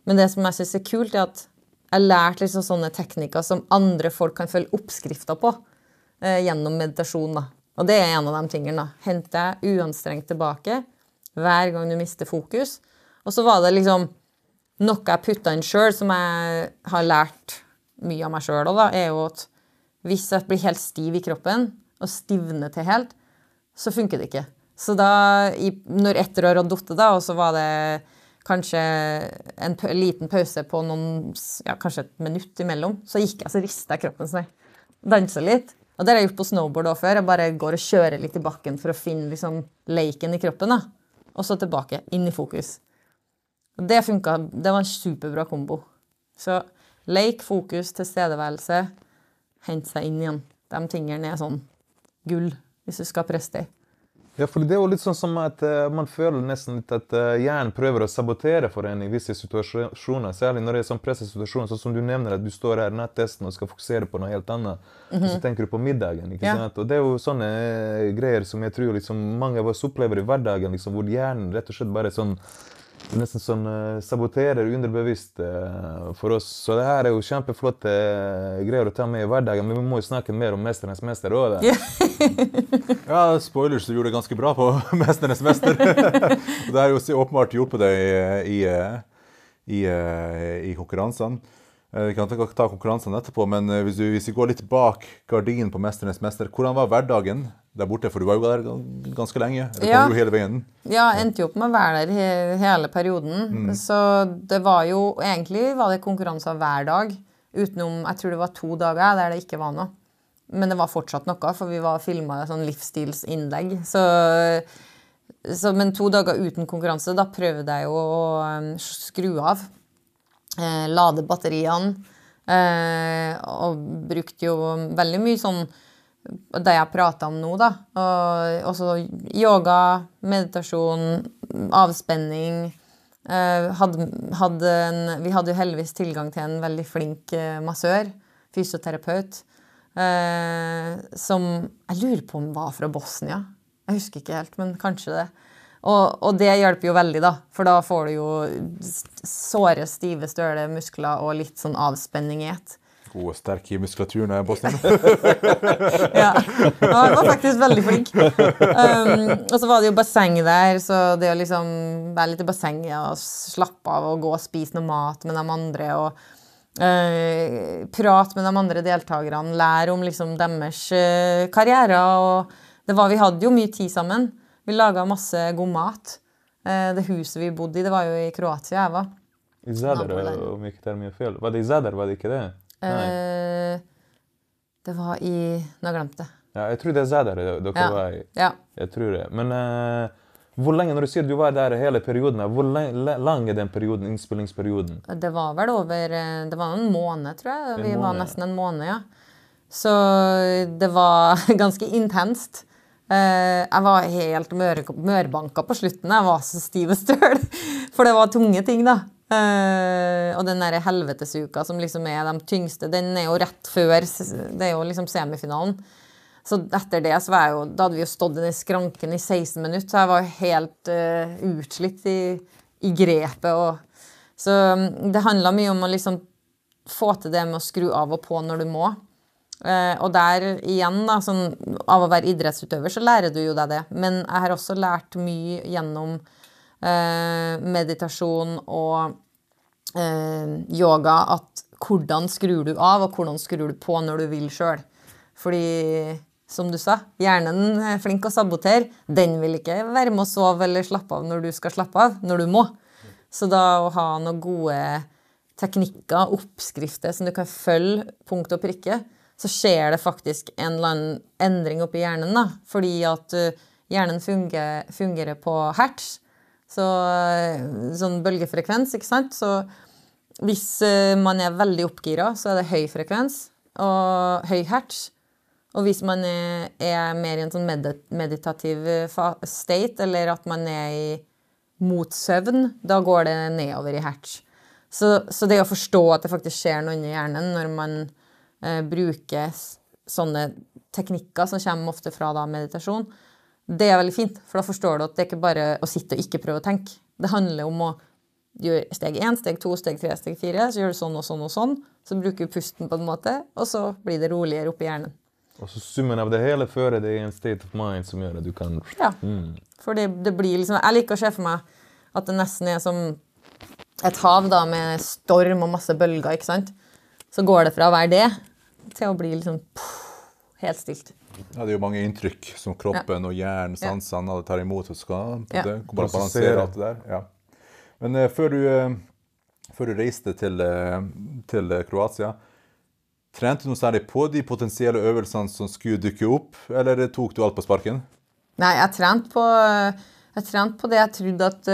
Men det som jeg syns er kult, er at jeg lærte liksom sånne teknikker som andre folk kan følge oppskrifter på eh, gjennom meditasjon. da. Og det er en av de tingene. da. Hent deg uanstrengt tilbake hver gang du mister fokus. Og så var det liksom noe jeg putta inn sjøl, som jeg har lært mye av meg sjøl òg, er jo at hvis jeg blir helt stiv i kroppen og stivner til helt, så funker det ikke. Så da, når ett rør hadde falt, og så var det kanskje en liten pause på noen, ja, kanskje et minutt imellom, så gikk jeg så rista jeg kroppen sånn. Dansa litt. Og det har jeg gjort på snowboard òg før. Jeg bare går og kjører litt i bakken for å finne liksom, leiken i kroppen. da. Og så tilbake. Inn i fokus. Og det funka. Det var en superbra kombo. Så leik, fokus, tilstedeværelse, hente seg inn igjen. De tingene er sånn gull hvis du skal prestere. Ja, for det er jo litt sånn som at uh, man føler nesten litt at uh, hjernen prøver å sabotere for en i visse situasjoner. Særlig når det er sånn pressesituasjon, sånn som du nevner at du står her nattesten og skal fokusere på noe helt annet. Mm -hmm. Og så mhm. tenker du på middagen. ikke ja. sant? Og det er jo sånne uh, greier som jeg tror liksom, mange av oss opplever i hverdagen, liksom, hvor hjernen rett og slett bare sånn nesten sånn uh, saboterer underbevisst uh, for oss. Så det her er jo kjempeflotte uh, greier å ta med i hverdagen, men vi må jo snakke mer om 'Mesternes mester' òg. ja, spoilers, du gjorde det ganske bra på 'Mesternes mester'. det har jo åpenbart hjulpet deg i, i, i, i konkurransene. Vi kan ta konkurransene etterpå, men hvis, du, hvis vi går litt bak gardinen på 'Mesternes mester', hvordan var hverdagen der borte? For du var jo der ganske lenge. Eller ja. kom du hele veien? Ja, endte jo opp med å være der he hele perioden. Mm. Så det var jo Egentlig var det konkurranser hver dag. Utenom jeg tror det var to dager der det ikke var noe. Men det var fortsatt noe, for vi var filma sånn livsstilsinnlegg. Så, så, men to dager uten konkurranse, da prøvde jeg jo å um, skru av. Eh, lade batteriene. Eh, og brukte jo veldig mye sånn det jeg prata om nå, da. Og også yoga, meditasjon, avspenning. Uh, hadde, hadde en, vi hadde jo heldigvis tilgang til en veldig flink massør, fysioterapeut, som jeg lurer på om var fra Bosnia. Jeg husker ikke helt, men kanskje det. Og, og, det hjelper jo veldig, da, for da får du jo såre, stive, støle muskler og litt sånn avspenning i ett. God og sterk i muskulaturen er Bosnia. ja. Han var faktisk veldig flink. Um, og så var det jo basseng der, så det å liksom være litt i bassenget og slappe av og gå og spise noe mat med de andre og uh, prate med de andre deltakerne, lære om liksom deres uh, karrierer og det var, Vi hadde jo mye tid sammen. Vi laga masse god mat. Uh, det huset vi bodde i, det var jo i Kroatia jeg var. I Zadar, om ikke tar mye feil. Var det i Zadar, var det ikke det? Eh, det var i Nå har jeg. Ja, jeg tror det er Zadar dere ja. var i. Ja. Jeg tror det. Men uh, hvor lenge, når du sier du var der hele perioden, hvor lang er den perioden, innspillingsperioden? Det var vel over eh, Det var en måned, tror jeg. En Vi måned. var nesten en måned, ja. Så det var ganske intenst. Eh, jeg var helt mør, mørbanka på slutten. Jeg var så stiv og støl. For det var tunge ting, da. Uh, og den der helvetesuka som liksom er de tyngste, den er jo rett før Det er jo liksom semifinalen. Så etter det så var jeg jo Da hadde vi jo stått i skranken i 16 minutter, så jeg var helt uh, utslitt i, i, grepet og Så um, det handla mye om å liksom få til det med å skru av og på når du må. Uh, og der igjen, da, sånn, av å være idrettsutøver, så lærer du jo deg det. Men jeg har også lært mye gjennom eh, meditasjon og eh, yoga at hvordan skrur du av, og hvordan skrur du på når du vil sjøl. Fordi, som du sa, hjernen er flink å sabotere. Den vil ikke være med å sove eller slappe av når du skal slappe av, når du må. Så da å ha noen gode teknikker, oppskrifter som du kan følge punkt og prikke, så skjer det faktisk en eller annen endring oppi hjernen. da, Fordi at uh, hjernen fungerer, fungerer på hertz. Så, eh, sånn bølgefrekvens, ikke sant. Så hvis eh, man er veldig oppgira, så er det høy frekvens og høy hertz. Og hvis man er, er mer i en sånn meditativ eh, state, eller at man er i mot søvn, da går det nedover i hertz. Så, så, det å forstå at det faktisk skjer noe inni hjernen når man eh, bruker sånne teknikker som kommer ofte fra da, meditasjon, det er veldig fint, for da forstår du at det er ikke bare å sitte og ikke prøve å tenke. Det handler om å gjøre steg én, steg to, steg tre, steg fire. Så gjør du sånn og sånn og sånn. Så bruker du pusten på en måte, og så blir det roligere oppi hjernen. Og så summen av det hele fører deg i en state of mind som gjør at du kan Ja. Mm. For det, det, blir liksom Jeg liker å se for meg at det nesten er som et hav da med storm og masse bølger, ikke sant. Så går det fra å være det til å bli liksom puh, helt stilt. Ja, det er jo mange inntrykk som kroppen og hjernen, sansene, ja. tar imot. og skal på det, balansere alt det der. Ja. Men uh, før, du, uh, før, du, reiste til, uh, til Kroatia, trente du noe særlig på de potensielle øvelsene som skulle dukke opp, eller tok du alt på sparken? Nei, jeg trente på, jeg trente på det jeg trodde at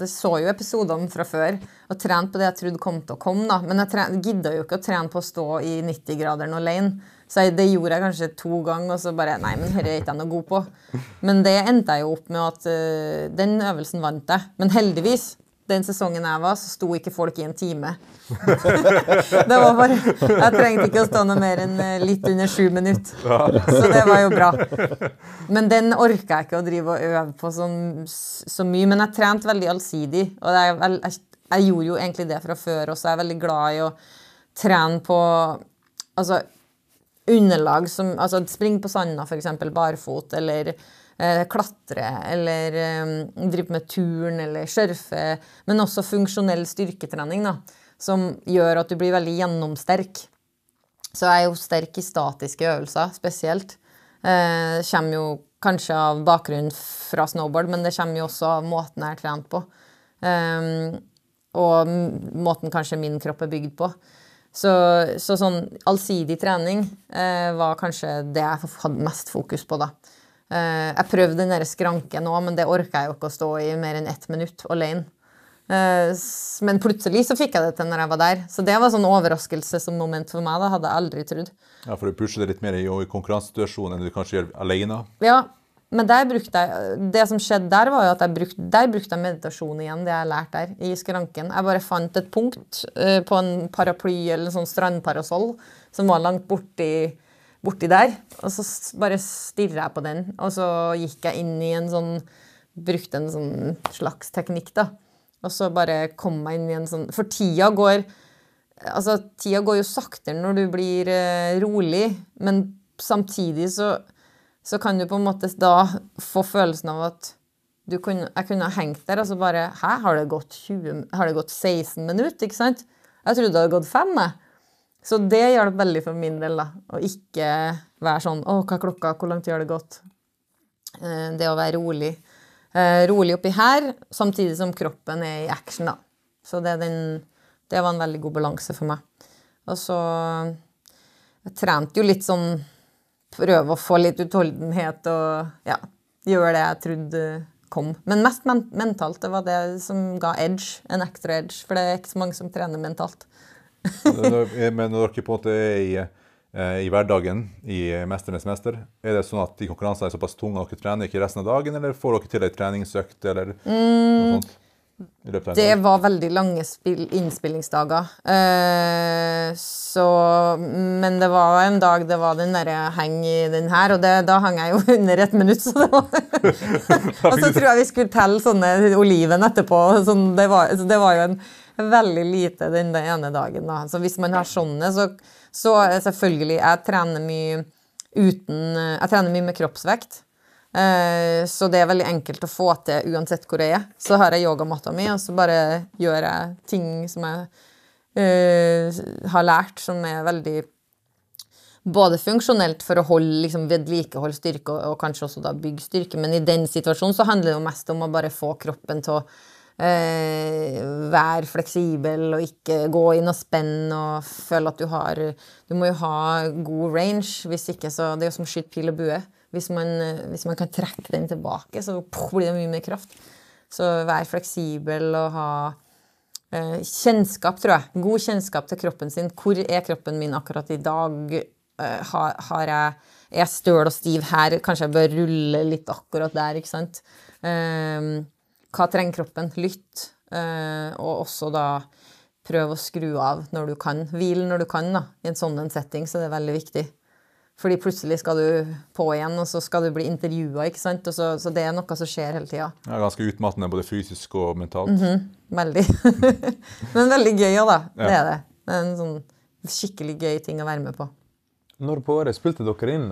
Jeg så jo episodene fra før og trente på det jeg trodde kom til å komme. da. Men jeg gidda jo ikke å trene på å stå i 90-graderen alene. Så jeg, det gjorde jeg kanskje to ganger, og så bare Nei, men dette er ikke jeg noe god på. Men det endte jeg jo opp med at uh, den øvelsen vant jeg. Men heldigvis, den sesongen jeg var, så sto ikke folk i en time. det var bare Jeg trengte ikke å stå noe mer enn eh, litt under sju minutter. Så det var jo bra. Men den orka jeg ikke å drive og øve på så, så mye. Men jeg trente veldig allsidig. Og jeg, jeg, jeg gjorde jo egentlig det fra før også. Jeg er veldig glad i å trene på Altså underlag som Altså springe på sanda, f.eks. barfot, eller klatre, eller eh, drive med turn, eller surfe. Men også funksjonell styrketrening, da, som gjør at du blir veldig gjennomsterk. Så jeg er jo sterk i statiske øvelser, spesielt. Det kommer jo kanskje av bakgrunn fra snowboard, men det kommer jo også av måten jeg har trent på. Og måten kanskje min kropp er bygd på. Så, så, sånn allsidig trening eh, var kanskje det jeg hadde mest fokus på, da. Eh, jeg prøvde den der skranken òg, men det orka jeg jo ikke å stå i mer enn ett minutt alene. Eh, men plutselig så fikk jeg det til når jeg var der. Så det var sånn overraskelse som moment for meg. da hadde jeg aldri trodd. Ja, For du pusher det litt mer i, i konkurransesituasjonen enn du kanskje gjør alene? Ja, men der brukte jeg, det som skjedde der, var jo at jeg brukte, der brukte jeg meditasjon igjen, det jeg lærte der, i skranken. Jeg bare fant et punkt uh, på en paraply eller en sånn strandparasoll som var langt borti, borti der. Og så bare stirra jeg på den, og så gikk jeg inn i en sånn Brukte en sånn slags teknikk, da. Og så bare kom jeg inn i en sånn For tida går Altså, tida går jo saktere når du blir eh, rolig, men samtidig så så kan du på en måte da få følelsen av at kunne, jeg kunne ha hengt der og så bare Hæ, har det gått, 20, har det gått 16 minutter? Ikke sant? Jeg trodde det hadde gått fem. Jeg. Så det hjalp veldig for min del. da, Å ikke være sånn Å, hva er klokka? Hvor langt gjør det gått? Eh, det å være rolig. Eh, rolig oppi her, samtidig som kroppen er i action. da. Så det, den, det var en veldig god balanse for meg. Og så Jeg trente jo litt sånn prøve å få litt utholdenhet og ja, gjøre det jeg trodde kom. Men mest men mentalt. Det var det som ga edge, en ekstra edge. For det er ikke så mange som trener mentalt. Men når dere på en måte er i, eh, i hverdagen i 'Mesternes mester'? Er det sånn at de konkurransene er såpass tunge at dere trener ikke resten av dagen, eller får dere til ei treningsøkt eller noe sånt? Det var veldig lange spill, innspillingsdager. Eh, så Men det var en dag det var den derre heng i den her, og det, da hang jeg jo under et minutt, så det var Og så tror jeg vi skulle telle sånne oliven etterpå. Sånn, det, var, så det var jo en veldig lite den ene dagen, da. Så hvis man har sånne, så, så selvfølgelig Jeg trener mye uten Jeg trener mye med kroppsvekt. Eh, så det er veldig enkelt å få til uansett hvor jeg er. Så har jeg yogamatta mi, og så bare gjør jeg ting som jeg uh, har lært, som er veldig både funksjonelt for å holde, liksom, vedlikeholde styrke og, og, kanskje også da bygge styrke, men i den situasjonen så handler det jo mest om å bare få kroppen til å uh, vær fleksibel og ikke gå inn og spenn og føle at du har Du må jo ha god range, hvis ikke så Det er jo som å skyte pil og bue. Hvis man, hvis man, kan trekke den tilbake, så blir det mye mer kraft. Så vær fleksibel og ha eh, kjennskap, tror jeg. God kjennskap til kroppen sin. Hvor er kroppen min akkurat i dag? Eh, har, har, jeg Er jeg støl og stiv her? Kanskje jeg bør rulle litt akkurat der, ikke sant? Eh, hva trenger kroppen? Lytt. Eh, og også da prøv å skru av når du kan. Hvil når du kan, da. I en sånn setting, så det er veldig viktig. Fordi plutselig skal du på igjen, og så skal du bli intervjua. Så, så det er noe som skjer hele tida. Ja, ganske utmattende både fysisk og mentalt. Mm -hmm. Veldig. Men veldig gøy òg, da. Ja. Det er det. Det er en sånn skikkelig gøy ting å være med på. Når på året spilte dere inn?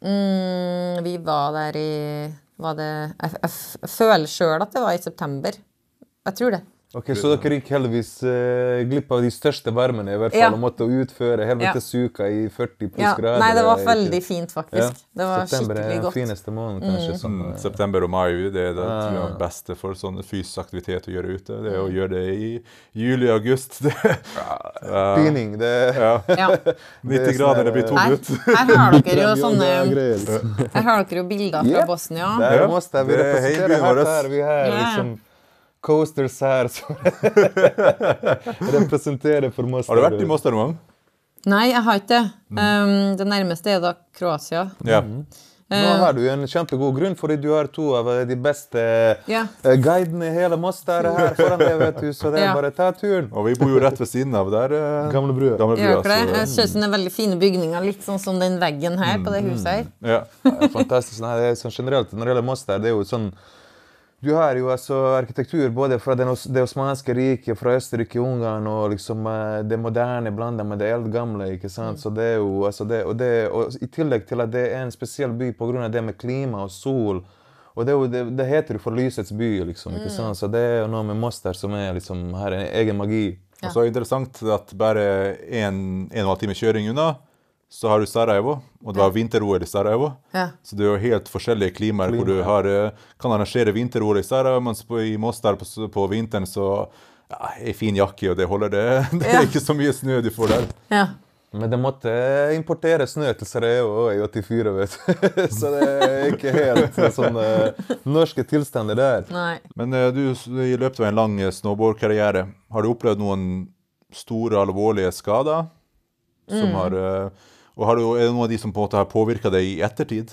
Mm, vi var der i det, Jeg, jeg, jeg føler sjøl at det var i september. Jeg tror det. Ok, Så dere gikk heldigvis eh, glipp av de største varmene i hvert fall, ja. og måtte utføre helvetes ja. i 40 pluss ja. grader? Nei, det var veldig fint, faktisk. Ja. Det var september skikkelig godt. September er den fineste måneden, kanskje. Mm. Sånn, uh, september og mai det er det ah. beste for sånn fysisk aktivitet å gjøre ute. Det er å mm. gjøre det i juli-august. Pining, det ja. 90 grader, det blir to ut. Her har dere jo sånne Her har dere jo bilder fra Bosnia. Der måste vi representere her. Vi har liksom coasters her som representerer for Mostar. Har du vært i Mostar noen gang? Nei, jeg har ikke det. Um, det nærmeste er da Kroatia. Ja. Mm. Nå har du en kjempegod grunn, fordi du har to av de beste ja. Eh, guidene i hele Mostar her foran deg. vet du, Så det er ja. bare ta turen. Og vi bor jo rett ved siden av der. Eh, gamle brua. Gamle brua det? Jeg synes det er veldig fine bygninger, litt sånn som den veggen her på det huset her. Ja. ja fantastisk. Nei, det er sånn generelt, Når det gjelder Mostar, det er jo sånn du har jo altså arkitektur både fra det osmanske riket, fra Østerrike, Ungarn og liksom eh, det moderne blanda med det eldgamle. ikke sant? Mm. Så det er jo, altså det, og, det, og I tillegg til at det er en spesiell by pga. det med klima og sol. Og det, det, det heter jo for lysets by, liksom. ikke mm. sant? Så det er jo noe med Moster som er liksom, har en egen magi. Ja. Og så er det interessant at bare en, en og en halv time kjøring unna så har du Sarajevo, og det var vinter-OL i Sarajevo. Ja. Så det er jo helt forskjellige klimaer Klima. hvor du har, eh, kan arrangere vinter-OL i Sarajevo, mens i Mostar på, på vinteren så ja, ei fin jakke, og det holder det. Det er ja. ikke så mye snø du får der. Ja. Men det måtte importere snø til Sarajevo i 84, vet du. Så det er ikke helt sånne norske tilstander der. Nei. Men eh, du, i løpet av en lang snowboardkarriere, har du opplevd noen store, alvorlige skader? Som mm. har uh, og har du, Er det noen av de som på en måte har påvirka deg i ettertid?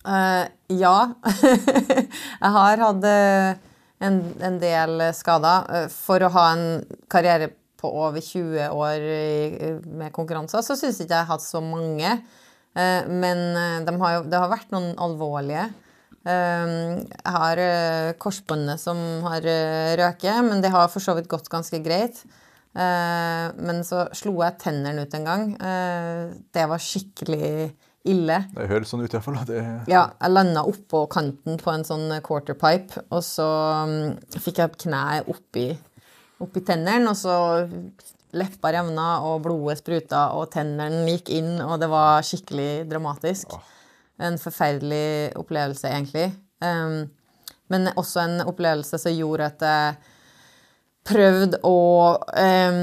Uh, ja. jeg har hatt uh, en, en, del skader. Uh, for å ha en karriere på over 20 år med konkurranser, så syns ikke jeg har hatt så mange. men de har jo, det har vært noen alvorlige. jeg har korsbåndet som har røket, men det har for så vidt gått ganske greit. Eh, men så slo jeg tennene ut en gang. Eh, det var skikkelig ille. Det høres sånn ut, iallfall. Det... Ja, jeg landa oppå kanten på en sånn quarterpipe, og så um, fikk jeg kneet oppi, oppi tennene, og så leppa revna, og blodet spruta, og tennene gikk inn, og det var skikkelig dramatisk. En forferdelig opplevelse, egentlig. Men også en opplevelse som gjorde at jeg prøvd å eh,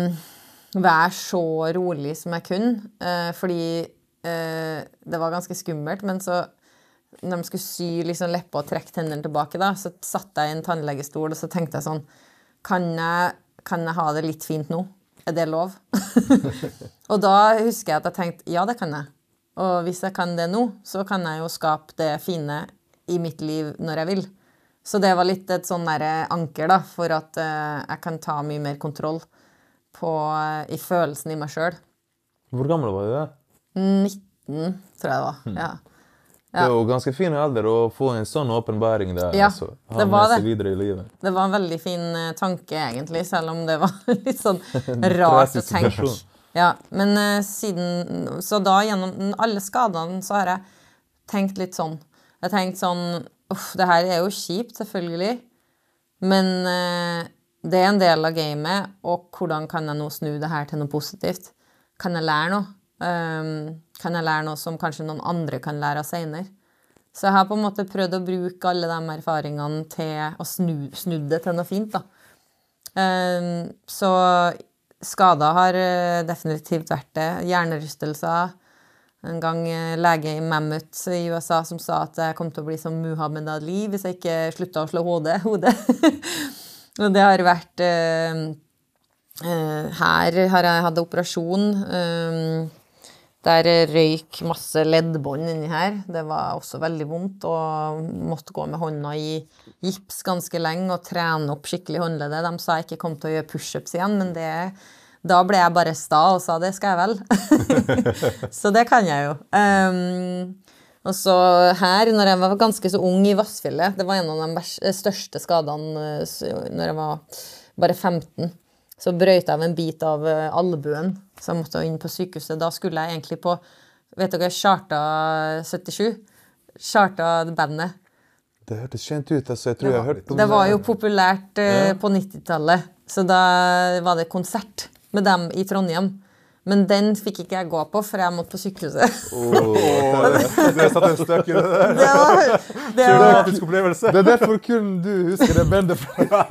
være så rolig som jeg kunne. Eh, fordi eh, det var ganske skummelt. Men så, når de skulle sy liksom, leppa og trekke tennene tilbake, da, så satt jeg i en tannlegestol og så tenkte jeg sånn Kan jeg, kan jeg ha det litt fint nå? Er det lov? og da husker jeg at jeg tenkte ja, det kan jeg. Og hvis jeg kan det nå, så kan jeg jo skape det fine i mitt liv når jeg vil. Så det var litt et sånn anker da, for at uh, jeg kan ta mye mer kontroll på, uh, i følelsen i meg sjøl. Hvor gammel var du da? 19, tror jeg det var. Mm. ja. Det er jo ganske fin alder å få en sånn åpenbaring der. Ja, altså, ha det var med seg videre i livet. Det var en veldig fin uh, tanke, egentlig, selv om det var litt sånn rart å tenke. Ja, men siden Så da, gjennom alle skadene, så har jeg tenkt litt sånn. Jeg har tenkt sånn Uff, det her er jo kjipt, selvfølgelig. Men uh, det er en del av gamet, og hvordan kan jeg nå snu det her til noe positivt? Kan jeg lære noe? Um, kan jeg lære noe som kanskje noen andre kan lære av seinere? Så jeg har på en måte prøvd å bruke alle de erfaringene til å snu, snu det til noe fint. da. Um, så skader har eh, definitivt vært det. Hjernerystelser. En gang eh, lege i Mammoth i USA som sa at jeg kom til å bli som Muhammed Ali hvis jeg ikke slutta å slå hodet. hodet. Og det har vært uh, uh, Her har jeg hatt operasjon. Um, der røyk masse leddbånd inni her. Det var også veldig vondt og måtte gå med hånda i gips ganske lenge og trene opp skikkelig håndleddet. De sa jeg ikke kom til å gjøre pushups igjen, men det, da ble jeg bare sta og sa det skal jeg vel. så det kan jeg jo. Um, og så her, når jeg var ganske så ung i Vassfjellet Det var en av de største skadene eh, når jeg var bare 15. Så brøyta jeg av en bit av eh, albuen, så jeg måtte inn på sykehuset. Da skulle jeg egentlig på Vet dere Charta 77? Charta bandet. Det hørtes kjent ut. altså jeg tror jeg har hørt om Det var jo populært uh, på 90-tallet, så da var det konsert med dem i Trondheim. Men den fikk ikke jeg gå på, for jeg måtte på sykehuset. Oh, har satt en støkk i det der. Det var, det var, opplevelse. Det er derfor kun du husker det bandet fra.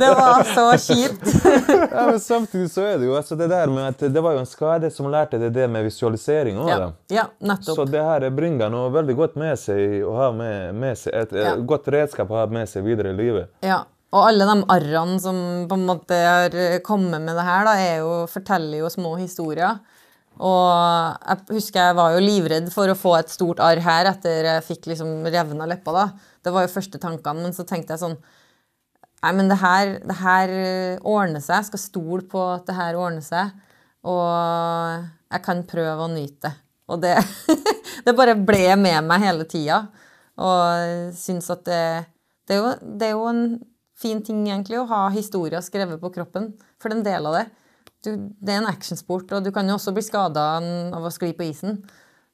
Det var så kjipt. ja, men samtidig så er det jo altså det der med at det var jo en skade som lærte deg det med visualisering Også, Ja, ja, nettopp. Så det her bringer noe veldig godt med seg å ha med, med seg et, et ja. godt redskap å ha med seg videre i livet. Ja, og alle de arrene som på en måte har kommet med det her, da, jo, forteller jo små historier. Og jeg husker jeg var jo livredd for å få et stort arr her etter jeg fikk liksom revna leppa. da. Det var jo første tankene, men så tenkte jeg sånn Nei, men det her, det her ordner seg. Jeg skal stole på at det her ordner seg. Og jeg kan prøve å nyte det. Og det, det bare ble med meg hele tida. Og syns at det, det, er jo, det er jo en fin ting egentlig å ha historier skrevet på kroppen. For det er en del av det. Du, det er en actionsport, og du kan jo også bli skada av å skli på isen.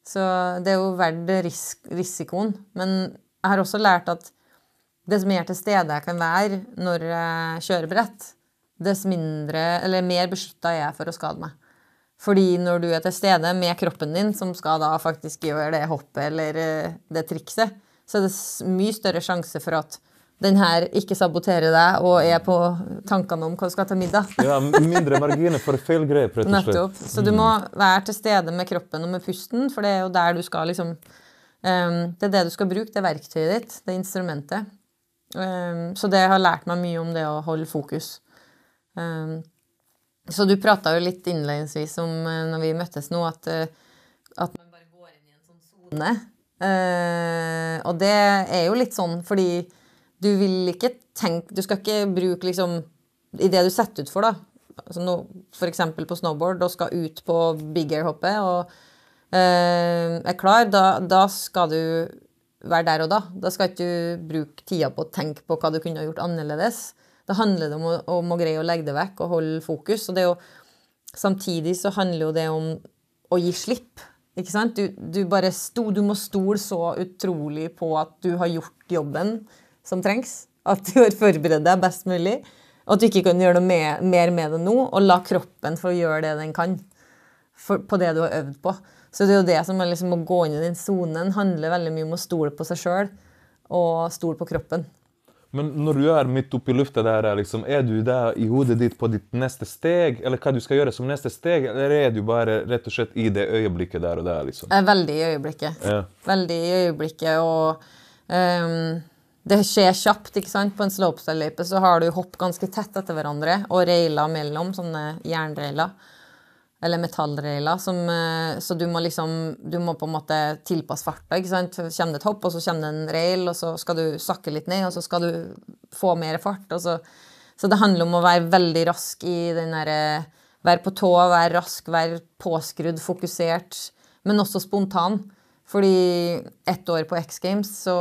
Så det er jo verdt risk, risikoen. Men jeg har også lært at dess mer til stede jeg kan være når jeg kjører brett, dess mindre, eller mer beskytta er jeg for å skade meg. Fordi når du er til stede med kroppen din, som skal da faktisk gjøre det hoppet eller eh, det trikset, så er det mye større sjanse for at den her ikke saboterer deg og er på tankene om hva du skal ta middag. ja, Mindre marginer for feilgrep, rett og slett. Nettopp. Så du må være til stede med kroppen og med pusten, for det er jo der du skal liksom um, Det er det du skal bruke, det er verktøyet ditt, det er instrumentet. Um, så det har lært meg mye om det å holde fokus. Um, så du prata jo litt innledningsvis om uh, når vi møttes nå, at, uh, at man bare går inn i en sånn sone. Uh, og det er jo litt sånn fordi du vil ikke tenke Du skal ikke bruke liksom I det du setter ut for, da, altså no, f.eks. på snowboard, og skal ut på big air-hoppet og øh, er klar, da, da, skal du være der og da. Da skal ikke du bruke tida på å tenke på hva du kunne ha gjort annerledes. Da handler det om å, om å greie å legge det vekk og holde fokus. og det er jo Samtidig så handler jo det om å gi slipp. Ikke sant? Du, du, bare sto, du må stole så utrolig på at du har gjort jobben som trengs. At du har forberedt deg best mulig. Og at du ikke kan gjøre noe med, mer med det nå, og la kroppen få gjøre det den kan. For, på det du har øvd på. Så det er jo det som er liksom å gå inn i den sonen handler veldig mye om å stole på seg sjøl og stole på kroppen. Men når du er midt oppi lufta der, liksom, er du der i hodet ditt på ditt neste steg? Eller hva du skal gjøre som neste steg? Eller er du bare rett og slett i det øyeblikket der og der? liksom? Veldig i øyeblikket. Ja. Veldig i øyeblikket og um, det skjer kjapt. ikke sant? På en slopestyle-løype så har du hopp ganske tett etter hverandre og reiler mellom, sånne jernreiler. Eller metallreiler. Som, eh, så du må liksom Du må på en måte tilpasse farta. ikke sant? Kommer det et hopp, og så kommer det en rail, og så skal du sakke litt ned, og så skal du få mer fart. og så så det handler om å være veldig rask i den derre Være på tå, være rask, være påskrudd, fokusert, men også spontan. Fordi ett år på X Games så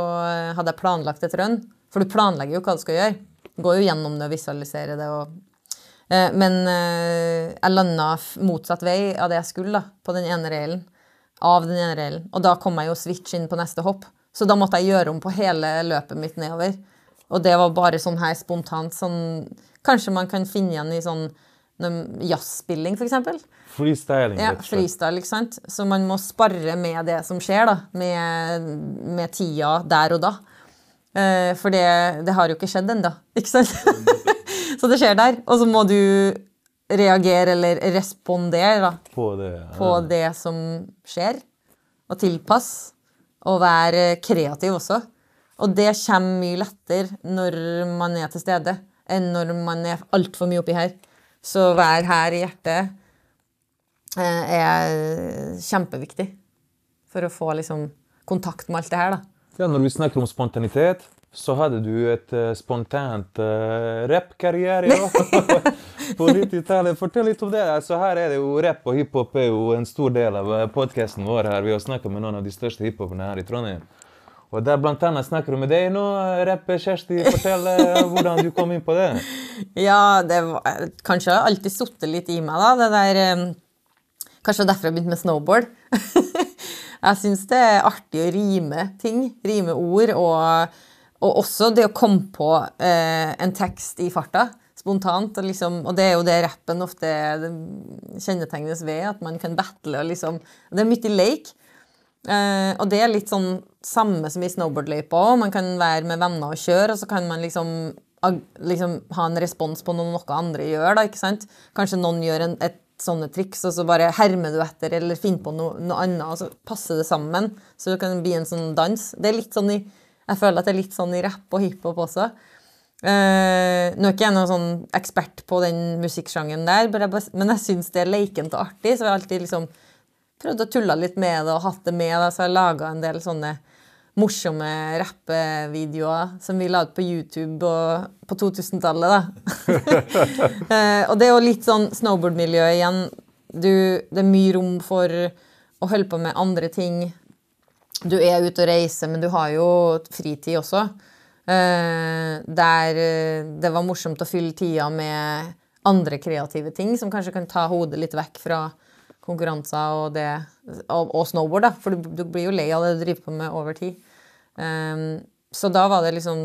hadde jeg planlagt et run. For du planlegger jo hva du skal gjøre. Går jo gjennom det og visualiserer det. Og, eh, men eh, jeg landa motsatt vei av det jeg skulle, da, på den ene railen. Av den ene railen. Og da kom jeg jo switch inn på neste hopp. Så da måtte jeg gjøre om på hele løpet mitt nedover. Og det var bare sånn her spontant. Sånn, kanskje man kan finne igjen i sånn jazzspilling, f.eks. Freestyling. Ja, freestyle, ikke sant? Så man må spare med det som skjer, da. Med, med tida der og da. Eh, for det, det, har jo ikke skjedd ennå, ikke sant? så det skjer der. Og så må du reagere eller respondere da, på, det, ja. på det som skjer. Og tilpasse. Og være kreativ også. Og det kommer mye lettere når man er til stede, enn når man er altfor mye oppi her. Så vær her i hjertet eh, er kjempeviktig for å få liksom, kontakt med alt det her. da. Ja, Når vi snakker om spontanitet, så hadde du et uh, spontant uh, rappkarriere ja. på 90-tallet. Fortell litt om det. Altså, her er det jo Rapp og hiphop er jo en stor del av podkasten vår. her. Vi har snakka med noen av de største hiphoperne her i Trondheim. Og der blant annet snakker med deg nå. Rappe Kjersti, fortell eh, hvordan du kom inn på det. Ja, det var kanskje alltid sittet litt i meg, da. Det der um, Kanskje derfor jeg begynte med snowboard. jeg syns det er artig å rime ting. Rime ord. Og, og også det å komme på uh, en tekst i farta. Spontant. Og, liksom, og det er jo det rappen ofte kjennetegnes ved. At man kan battle og liksom Det er mye leik. Uh, og det er litt sånn samme som i snowboardløypa òg. Man kan være med venner og kjøre, og så kan man liksom, liksom ha en respons på noe noe andre gjør. da, ikke sant? Kanskje noen gjør en, et sånne triks, og så bare hermer du etter eller finner på noe, noe, annet, og så passer det sammen. Så det kan bli en sånn dans. Det er litt sånn i, Jeg føler at det er litt sånn i rapp og hiphop også. Uh, nå er ikke jeg noen sånn ekspert på den musikksjangen der, men jeg syns det er leikent og artig. så jeg alltid liksom prøvd å tulle litt med det og hatt det med. Da, så jeg laga en del sånne morsomme rappevideoer som vi la ut på YouTube på 2000-tallet. da. eh, og det er jo litt sånn snowboardmiljø igjen. Du, det er mye rom for å holde på med andre ting. Du er ute og reiser, men du har jo fritid også. Eh, der eh, det var morsomt å fylle tida med andre kreative ting som kanskje kan ta hodet litt vekk fra konkurranser og, det, og, og snowboard, da. For du, du, blir jo lei av det du driver på med over tid. Um, så da var det liksom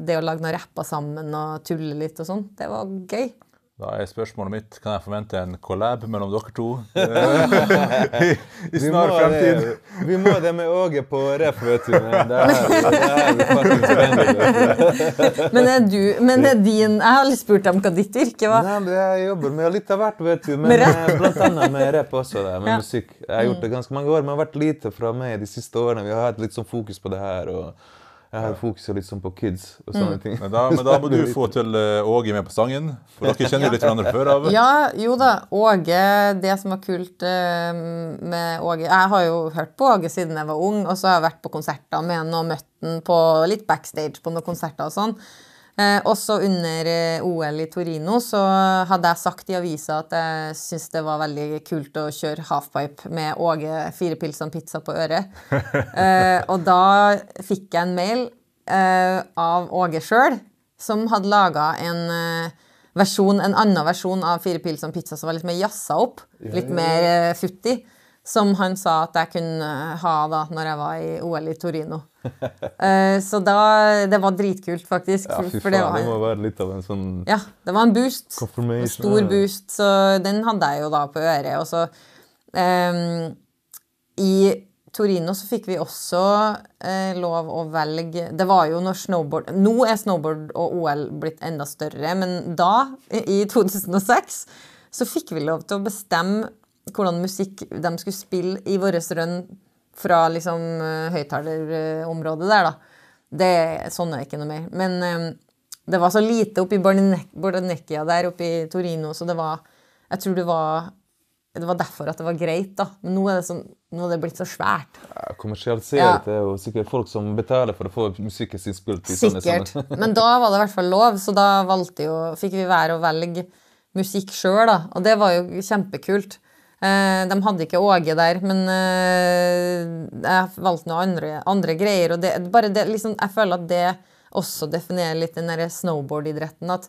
det å lage noen rapper sammen og tulle litt og sånn, det var gøy. Da er spørsmålet mitt kan jeg forvente en collab mellom dere to i, i snar fremtid. Vi må det med Åge på ref, vet du. Men det er, det er men er du Men er din Jeg har aldri spurt om hva ditt yrke var. Nei, Jeg jobber med litt av hvert, vet du. Men blant annet med rap også. Der, med ja. musikk. Jeg har gjort det ganske mange år, men det har vært lite fra meg de siste årene. Vi har hatt litt sånn fokus på det her. og jeg har fokuset litt sånn på kids og sånne mm. ting. Men da, men da, må du få til eh, Åge med på sangen, for dere kjenner jo litt hverandre før av. Ja, jo da. Åge, det som var kult uh, med Åge Jeg har jo hørt på Åge siden jeg var ung, og så har jeg vært på konserter med han og møtt han på litt backstage på noen konserter og sånn. Eh, også under eh, OL i Torino så hadde jeg sagt i avisa at jeg syntes det var veldig kult å kjøre halfpipe med Åge fire pils og pizza på øret. Eh, og da fikk jeg en mail eh, av Åge sjøl, som hadde laga en eh, versjon, en annen versjon av Fire pils og pizza som var litt mer jazza opp. Litt mer eh, futti. Som han sa at jeg kunne ha da når jeg var i OL i Torino. uh, så da Det var dritkult, faktisk. Ja, fy faen, det, det, må være litt av en sånn Ja, det var en boost. En stor boost. Så den hadde jeg jo da på øret. Og så um, I Torino så fikk vi også eh, lov å velge Det var jo når snowboard Nå er snowboard og OL blitt enda større, men da, i 2006, så fikk vi lov til å bestemme hvordan musikk de skulle spille i vår run fra liksom eh, høyttalerområdet der, da. det, sånn er ikke noe mer. Men um, det var så lite oppi Bardonecchia der oppe i Torino, så det var Jeg tror det var det var derfor at det var greit, da. Men nå er det, sånn, nå er det blitt så svært. Ja, kommersialisert ja. er jo sikkert folk som betaler for å få musikken sin spilt. i Sikkert. Men da var det i hvert fall lov, så da jo, fikk vi være å velge musikk sjøl. Og det var jo kjempekult. Eh, de hadde ikke Åge der, men eh, jeg valgte noe andre, andre greier. Og det, bare det, liksom, jeg føler at det også definerer litt den derre snowboardidretten. At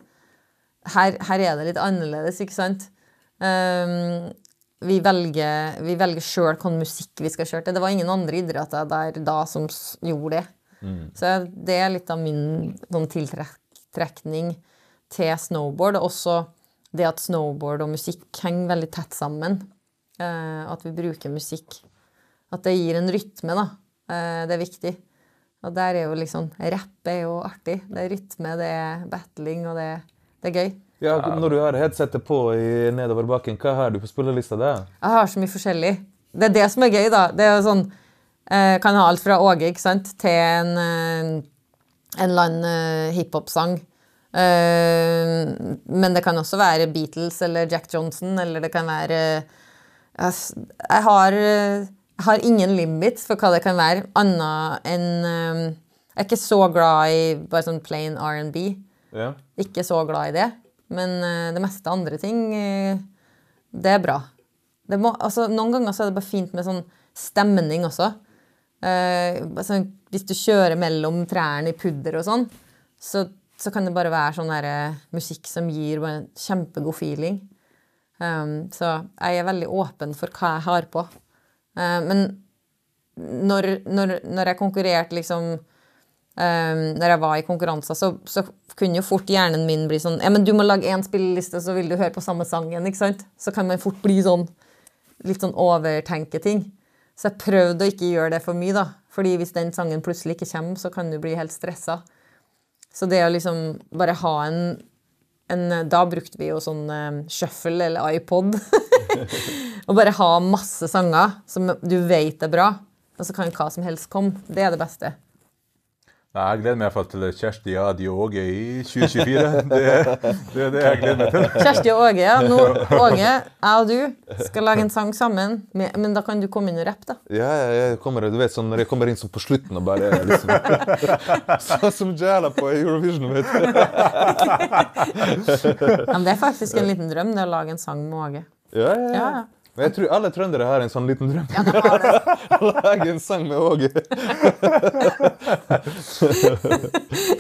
her, her, er det litt annerledes, ikke sant? Um, vi velger, vi velger sjøl hvilken musikk vi skal kjøre til. Det var ingen andre idretter der da som gjorde det. Mm. Så det er litt av min sånn tiltrekning til snowboard. Og også det at snowboard og musikk henger veldig tett sammen. Eh, at vi bruker musikk. At det gir en rytme, da. Eh, det er viktig. Og der er jo liksom Rapp er jo artig. Det er rytme, det er battling, og det, det er gøy. Ja, Når du har headsetet på i nedoverbakken, hva har du på spillelista der? Jeg har så mye forskjellig. Det er det som er gøy, da. Det er jo sånn, eh, kan ha alt fra Åge ikke sant, til en, en eller annen hiphop-sang. Men det kan også være Beatles eller Jack Johnson, eller det kan være Jeg har, jeg har ingen limits for hva det kan være, annet enn Jeg er ikke så glad i bare sånn plain R&B. Ja. Ikke så glad i det. Men uh, det meste andre ting, det er bra. Det må, altså, noen ganger så er det bare fint med sånn stemning også. Uh, altså, hvis du kjører mellom trærne i pudder og sånn, så, så, kan det bare være sånn der, musikk som gir en kjempegod feeling. Um, så jeg er veldig åpen for hva jeg har på. men når, når, når jeg konkurrerte liksom um, når jeg var i konkurranser, så, så, kunne jo fort hjernen min bli sånn Ja, men du må lage én spilleliste, så vil du høre på samme sangen. ikke sant? Så kan man fort bli sånn litt sånn overtenke ting. Så jeg prøvde å ikke gjøre det for mye, da. Fordi hvis den sangen plutselig ikke kommer, så kan du bli helt stressa. Så det å liksom bare ha en, en Da brukte vi jo sånn um, shuffle eller iPod. og bare ha masse sanger som du vet er bra, og så kan hva som helst komme. Det er det beste. Nei, Jeg gleder meg i hvert fall til Kjersti Adi og Åge i 2024. Det, det er det jeg gleder meg til. Kjersti og Åge, ja. Nå, Åge, jeg og du skal lage en sang sammen. Men da kan du komme inn og rappe, da. Ja, jeg kommer, du vet, sånn, når jeg kommer inn sånn på slutten og bare liksom Sånn som Jala på Eurovision, vet du. ja, men det er faktisk en liten drøm, det å lage en sang med Åge. Ja, ja, ja. ja. Men jeg tror alle trøndere har en sånn liten drøm. Ja, det har det. Lage en sang med Åge.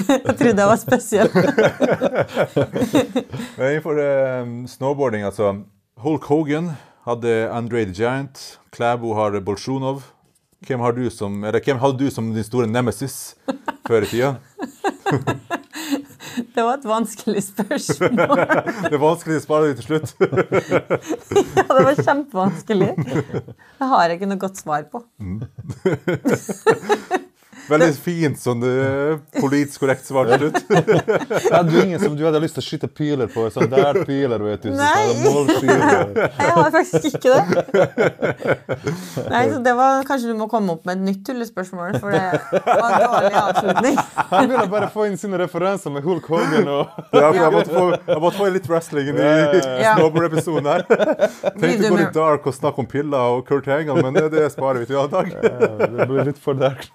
jeg trodde jeg var spesiell. Men innenfor um, snowboarding, altså Hulk Hogan hadde Andre the Giant. Klæbo har Bolsjunov. Hvem, har du som, eller, hvem hadde du som din store nemesis før i tida? Det var et vanskelig spørsmål. det er vanskelig å spare det til slutt. ja, det var kjempevanskelig. Det har jeg ikke noe godt svar på. Veldig fint sånn politisk korrekt svar til slutt. hadde du ingen som du hadde lyst til å skyte piler på? Sånn der piler, vet du. Nei, jeg har faktisk ikke det. Nei, så det var, Kanskje du må komme opp med et nytt tullespørsmål, for det var en dårlig avslutning. Han ville bare få inn sine referanser med Hulk Hogan og ja, Jeg måtte få, jeg måtte få inn litt wrestling i ja. Snowboard-episoden her. Tenkte å gå litt dark og snakke om piller og Kurt Angle, men det, det sparer vi til en annen dag. Ja, det blir litt for dark.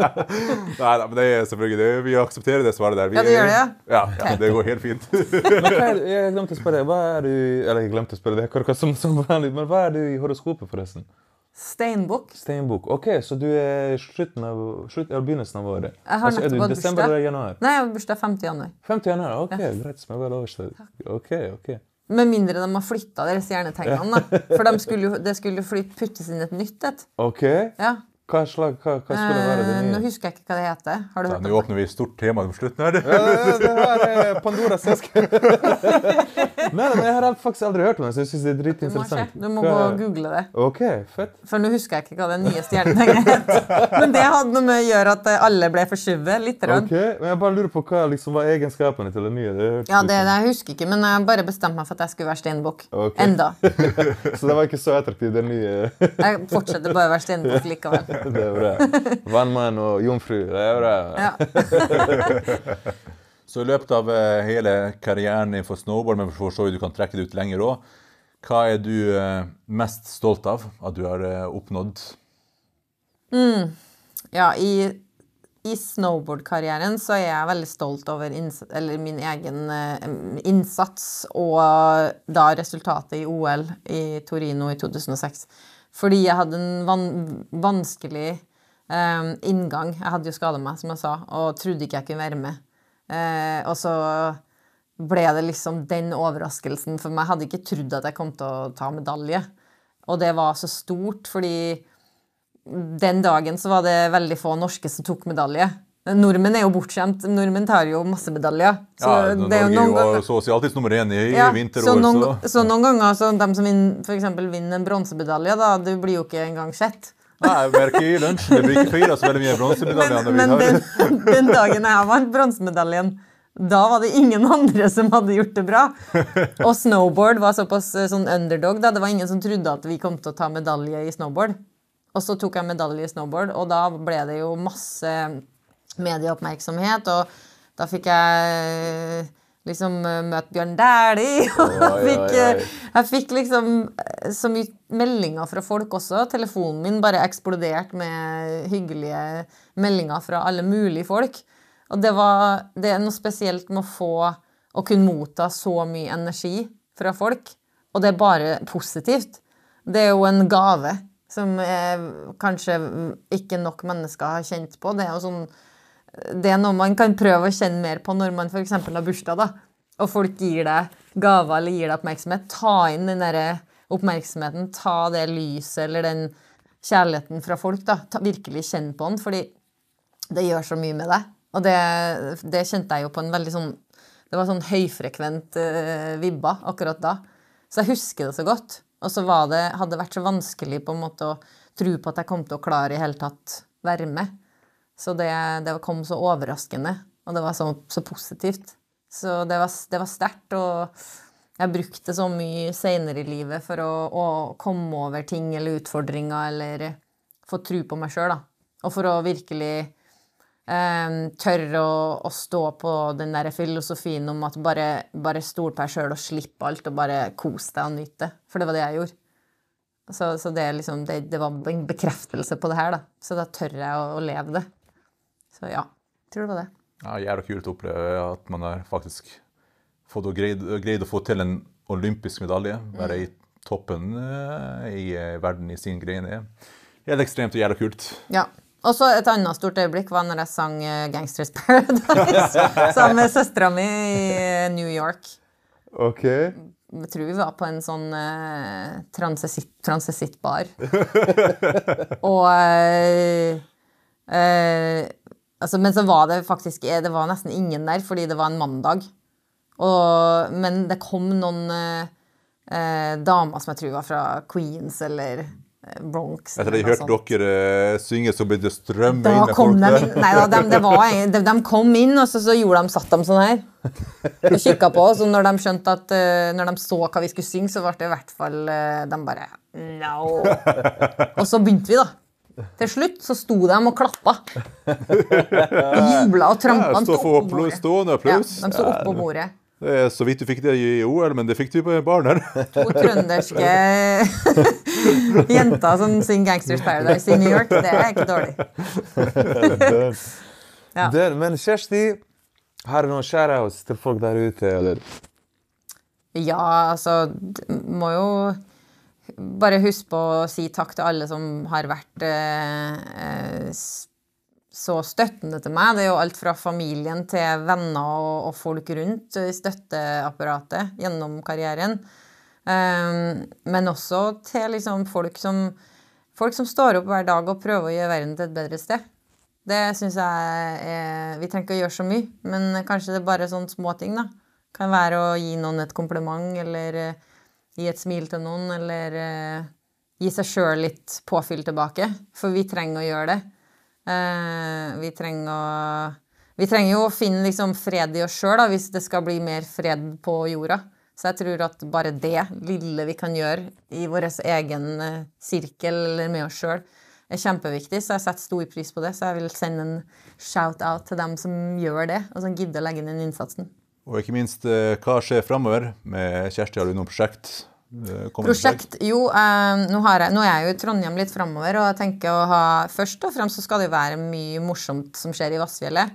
Nei da, men det er selvfølgelig det. Vi aksepterer det svaret der. Vi, ja, det gjør det, ja? Ja, ja det går helt fint. jeg glemte å spørre, hva er du Eller jeg glemte å spørre, det er akkurat som, som vanlig, men hva er du i horoskopet, forresten? Steinbukk. Steinbukk. Ok, så du er slutten av, slutt, eller begynnelsen av året? Jeg har altså, nettopp hatt bursdag. Eller januar? Nei, jeg har bursdag 5. januar. 5. januar, ok, ja. greit. Som jeg vel overstått. Ok, ok. Med mindre de har flytta deres stjernetegnene. For de skulle jo, det skulle jo puttes inn et nytt et. Ok. Ja. Hva, slag, hva, hva skulle det være? Det nye? Nå husker jeg ikke hva det heter. Har du ja, Nå åpner vi stort tema på slutten her. ja, det, det her er Pandoras eske. nei, men jeg har faktisk aldri hørt om det, så jeg syns det er dritinteressant. Du må, du må gå og google det. Ok, fett. For nå husker jeg ikke hva det nye stjernen het. Men det hadde noe med å gjøre at alle ble forskjøvet litt. Ok, men Jeg bare lurer på hva liksom, var egenskapene til det nye. Det ja, det, det, jeg husker ikke, men jeg bare bestemte meg for at jeg skulle være steinbukk. Okay. Enda. så det var ikke så attraktivt, det nye? jeg fortsetter bare å være steinbukk likevel. Det er bra. Vannmann og jomfru. Det er bra. Ja. Så i løpet av eh, hele karrieren for snowboard, men for så vidt du kan trekke det ut lenger òg, hva er du eh, mest stolt av at du har oppnådd? oppnådd? Ja, i, i snowboardkarrieren så er jeg veldig stolt over min egen eh, innsats og da resultatet i OL i Torino i 2006. Fordi jeg hadde en van vanskelig eh, inngang. Jeg hadde jo skada meg, som jeg sa, og trodde ikke jeg kunne være med. Eh, og så ble det liksom den overraskelsen for meg. Jeg hadde ikke trodd at jeg kom til å ta medalje. Og det var så stort, fordi den dagen så var det veldig få norske som tok medalje. Nordmenn er jo bortskjemt. Nordmenn tar jo masse medaljer. Så Ja, det er jo Norge noen ganger- så å si alltid nummer én i, ja, vinter så noen, så så noen ganger så de som vin, for vinner en bronsemedalje, da, du blir jo ikke engang sett. Nei, merker i lunsj. Det blir ikke feira så veldig mye bronsemedaljer. Men, men den, den dagen jeg vant bronsemedaljen, da var det ingen andre som hadde gjort det bra. Og snowboard var såpass eh, sånn underdog. da. Det var ingen som trodde at vi kom til å ta medalje i snowboard. Og så tok jeg medalje i snowboard, og da ble det jo masse medieoppmerksomhet. Og da fikk jeg liksom eh, møte Bjørn Dæhlie. Og jeg fikk, eh, jeg fikk liksom eh, så mye meldinger fra folk også. Telefonen min bare eksploderte med hyggelige meldinger fra alle mulige folk. Og det, var, det er noe spesielt med å få å kunne motta så mye energi fra folk. Og det er bare positivt. Det er jo en gave som eh, kanskje ikke nok mennesker har kjent på. Det er jo sånn det er noe man kan prøve å kjenne mer på når man f.eks. har bursdag, da. Og folk gir deg gaver eller gir deg oppmerksomhet. Ta inn den der oppmerksomheten. Ta det lyset eller den kjærligheten fra folk. da. Ta, virkelig kjenn på den, fordi det gjør så mye med deg. Og det, det kjente jeg jo på en veldig sånn Det var sånn høyfrekvent uh, vibba akkurat da. Så jeg husker det så godt. Og så det, hadde det vært så vanskelig på en måte å tro på at jeg kom til å klare i hele tatt være med. Så det, det kom så overraskende, og det var så, så positivt. Så det var, det var sterkt, og jeg brukte så mye seinere i livet for å, å komme over ting eller utfordringer eller få tro på meg sjøl. Og for å virkelig eh, tørre å, å stå på den der filosofien om at bare, bare stol på deg sjøl og slipp alt, og bare kos deg og nyt. For det var det jeg gjorde. Så, så det, liksom, det, det var en bekreftelse på det her, da. Så da tør jeg å, å leve det. Så ja, tror det var det. Ja, Jævla kult å oppleve at man har faktisk fått og greid, greid å få til en olympisk medalje. Være i toppen eh, i eh, verden i sin greie. Helt ekstremt og jævla kult. Ja. Og så et annet stort øyeblikk var når jeg sang eh, 'Gangsters Paradise' sammen med søstera mi i New York. OK. Jeg tror vi var på en sånn eh, transesittbar. og eh, eh, altså, Men så var det faktisk eh, Det var nesten ingen der, fordi det var en mandag. Og, men det kom noen eh, eh, damer som jeg tror var fra Queens eller eh, Bronx. Etter at jeg hørte dere synge, så ble det strøm Da inn kom folk de der. inn. Nei da, de, det var, de, de kom inn, og så, så gjorde de, satt de sånn her. Og kikka på oss. Og når de skjønte at Når de så hva vi skulle synge, så ble det i hvert fall De bare No. Og så begynte vi, da. Til slutt så sto de og klappa. Jubla og trampa. Ja, De stå sto for bordet. applaus, Ja, de sto oppå bordet. Det er så vidt du fikk det i OL, men det fikk du på baren her. To trønderske jenter som synger 'Gangsters Paradise' i New York. Det er ikke dårlig. Ja. Den. Men Kjersti, har du noen shoutouts til folk der ute, eller? Ja, altså Må jo bare husk på å si takk til alle som har vært eh, eh, så støttende til meg. Det er jo alt fra familien til venner og, og folk rundt i støtteapparatet gjennom karrieren. Eh, men også til liksom folk som Folk som står opp hver dag og prøver å gjøre verden til et bedre sted. Det syns jeg er Vi trenger ikke å gjøre så mye, men kanskje det er bare sånne småting, da. Kan være å gi noen et kompliment, eller eh, gi et smil til noen, eller eh, gi seg sjøl litt påfyll tilbake. For vi trenger å gjøre det. Eh, vi trenger å Vi trenger jo å finne liksom fred i oss sjøl hvis det skal bli mer fred på jorda. Så jeg tror at bare det lille vi kan gjøre i vår egen eh, sirkel eller med oss sjøl, er kjempeviktig, så jeg setter stor pris på det. Så jeg vil sende en shout-out til dem som gjør det, og som gidder å legge inn den innsatsen. Og ikke minst, eh, hva skjer framover med Kjersti? Har du noe prosjekt? Eh, prosjekt? Jo, eh, nå, jeg, nå, er jeg jo i Trondheim litt framover, og jeg tenker å ha Først og fremst så skal det jo være mye morsomt som skjer i Vassfjellet.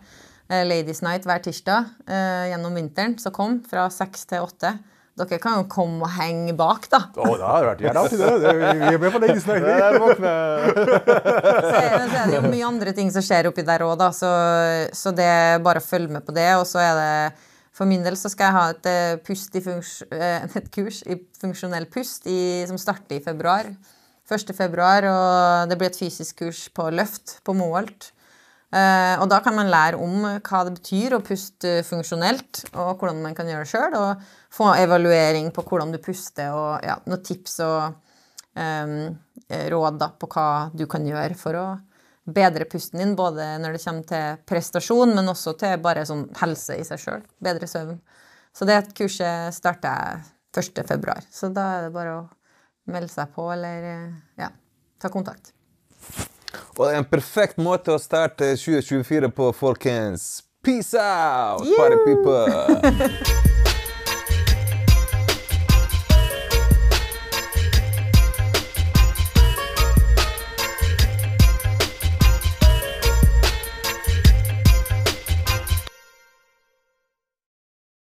Eh, Ladies Night hver tirsdag eh, gjennom vinteren, så kom fra seks til åtte. Dere kan jo komme og henge bak, da. Å, det har vært jævla artig, det. Vi er med på Ladies Night. så, så er det jo mye andre ting som skjer oppi der òg, da. Så, så, det er bare å følge med på det. Og så er det For min del så skal jeg ha et, eh, et kurs i funksjonell pust i, som starter i februar. 1. februar, og det blir et fysisk kurs på løft på Moholt. Uh, og da kan man lære om hva det betyr å puste funksjonelt, og hvordan man kan gjøre det sjøl. Og få evaluering på hvordan du puster, og ja, noen tips og um, råd da, på hva du kan gjøre for å bedre pusten din, både når det kommer til prestasjon, men også til bare sånn helse i seg sjøl. Bedre søvn. Så det kurset starter jeg 1.2., så da er det bare å melde seg på eller ja, ta kontakt. Og en perfekt måte å starte 2024 på, folkens. Peace out, party people!